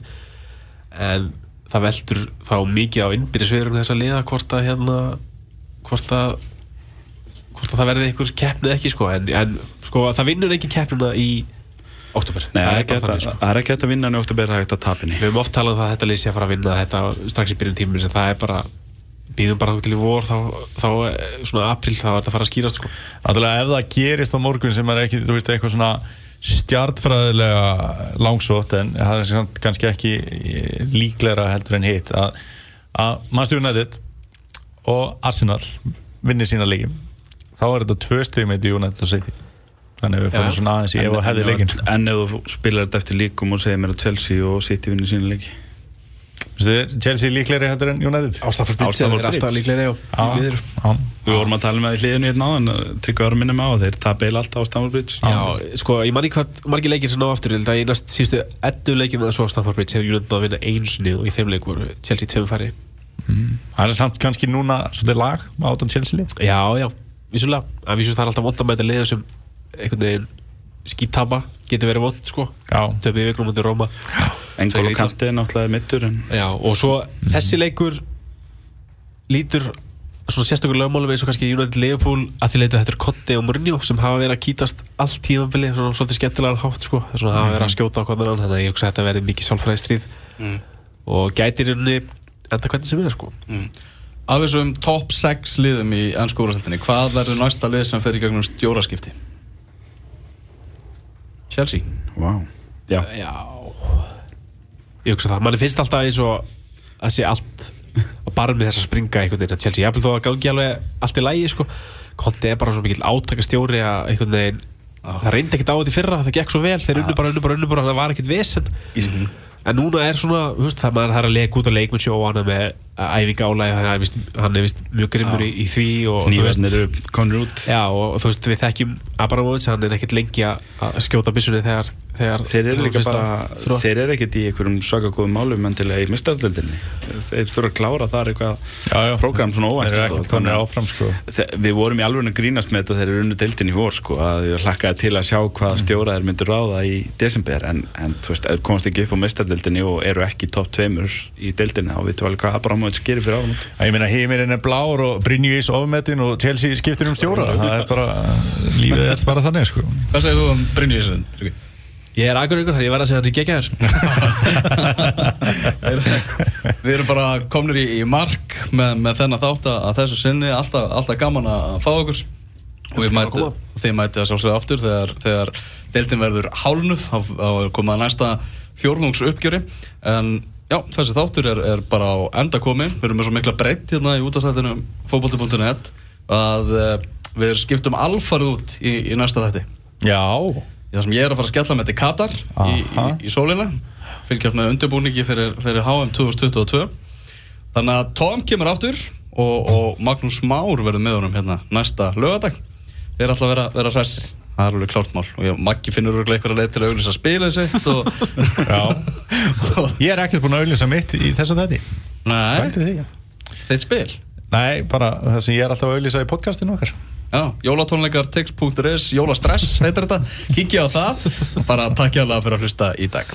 en það veldur þá mikið á innbyrðisvegurum þessa liða hvort að hérna hvort að hvort að það verði einhver keppni eða ekki sko en, en sko það vinnur ekki keppnina í oktober Nei, það er ekki að- sko. er hægt að vinna en oktober það er að tapinni við höfum oft talað um það að þetta lið sé að fara að vinna þetta strax í byrjun tímur en það er bara býðum bara til í vor þá, þá eh, svona april þá er þetta að fara að skýrast sko. Náttúrulega ef það gerist á morgun sem er ekki, þú veist, eitthvað svona stjartfræðilega langsótt en það er kannski ekki líklegra heldur en hitt að, að Manchester United og Arsenal vinni sína leikim þá er þetta tvö stegum eitt í United og City. Þannig að við fórum svona aðeins í ef og hefði leikin sko. en ef þú spilar þetta eftir líkum og segir mér að Chelsea og City vinni sína leiki? Veistu, Chelsea líklegri heldur en United? Ástafur Bridge Bitsið er er alltaf já. við vorum að tala með í hliðinu hérna á en tryggja ára minna með á þeir tapa eil alltaf á Stamford Bridge. Já, sko, ég man ekki hvað margir leikir sem ná aftur það í næst síðustu eddu leikjum eða svo á Stamford Bridge hefur United að vinna einu sinni og í þeim leik voru Chelsea tveim færi það er samt kannski núna svolítið lag á þetta Chelsea lið? Já, já, vissulega. Að vissu það er alltaf vond að mæta liða sem einhvern veginn skítapa getur verið vond, sko. Töpið í vikunum undir Róma. Engol og Kanti er náttúrulega mittur en Já, og svo þessi leikur lítur svona sérstökur lögmálum eins og kannski United Liverpool að því leita þetta er Kotti og Mourinho sem hafa verið að kýtast allt tímabili svona svolítið skemmtilegan hátt sko. Þess að hafa verið að skjóta á konan þannig að ég hugsa að þetta verið mikið sjálfræði stríð Mm. og gætir henni enda hvernig sem er sko. Af þessum top 6 liðum í ennsku úrvalletinni, hvað verður næsta lið sem fer í gegnum stjóraskipti? Chelsea? Wow. Já, Já. Ég hugsa það, manni finnst alltaf eins og að sé allt á barmi þess að springa einhvern veginn að Chelsea, ég þó að gangi alveg allt í lægi sko, Conte er bara svo mikill átakastjóri að einhvern veginn það reyndi ekkert á þetta í fyrra, það gekk svo vel. Þeir unnu bara, unnu bara, unnu bara, það var ekkert vesen. En núna er svona, þú veist, það maður er að leika út að leik með sjó hann er með æfinga álægi, hann er vist, hann er vist mjög grimmur í, í því og þú veist- nývarnir eru konur út. Já, og, og þú veist, við þekkjum Abramovits, hann er ekkert lengi að að skjóta byssunni þegar, þegar Þeir eru líka að bara, þeir eru ekkert í einhverjum svaka góðum málum endilega í mistardöldinni Þeir þurfa að klára þar eitthvað já, já. prógram svona óvænt sko, þannig áfram sko. Þe- Við vorum í alveg að grínast með þetta þegar þeir eru unnu deildin í vor sko, að ég hlakkaði til að sjá hvaða stjóra þeir myndur ráða í desember en, en þú veist, komast ekki upp á meistardeildinni og eru ekki topp tveimur í deildinni þá veitum við alveg hvað Abramovits gerir fyrir árum Ég meina heimirinn er blár og Brynjus ofmetin og Chelsea skiptir um stjóra. Það er bara, lífið er bara þannig sko. Hvað segir þú um Brynjusson? Ég er aðgörðingur, þannig ég verð að segja hann sem geggjaður. Við erum bara komnir í, í mark með, með þennan þátt að að þessu sinni. Alltaf, alltaf gaman að fá okkur. Og við mæti, þið mæti að sjálfsögða aftur þegar, þegar deildin verður hálnuð þá þá er komað næsta fjórðungs uppgjöri en Já, þessi þáttur er, er bara á enda komin Við erum með svo mikla breytt hérna í útastættinu fótbolti.net að uh, við skiptum alfarið út í, í næsta þætti. Já, í það sem ég er að fara að skella með til Katar í, í, Aha. í sólina fylgjast með undirbúningi fyrir, fyrir HM 2022 þannig að Tom kemur aftur og, og Magnús Már verður með honum hérna næsta lögadag þeir er alltaf að vera, vera hressir það er alveg klárt mál. Og ég, Maggi finnur eitthvað leið til að auglýsa spilið sitt og, Ég er ekkert búin að auðlýsa mitt í þetta Vældi þig ekki þeitt spil? Nei, bara það sem ég er alltaf að auðlýsa í podcastinu okkar. Jólatónleikar tix.is, jólastress heitir þetta, kikið á það. Og bara takk hjá það fyrir að hlusta í dag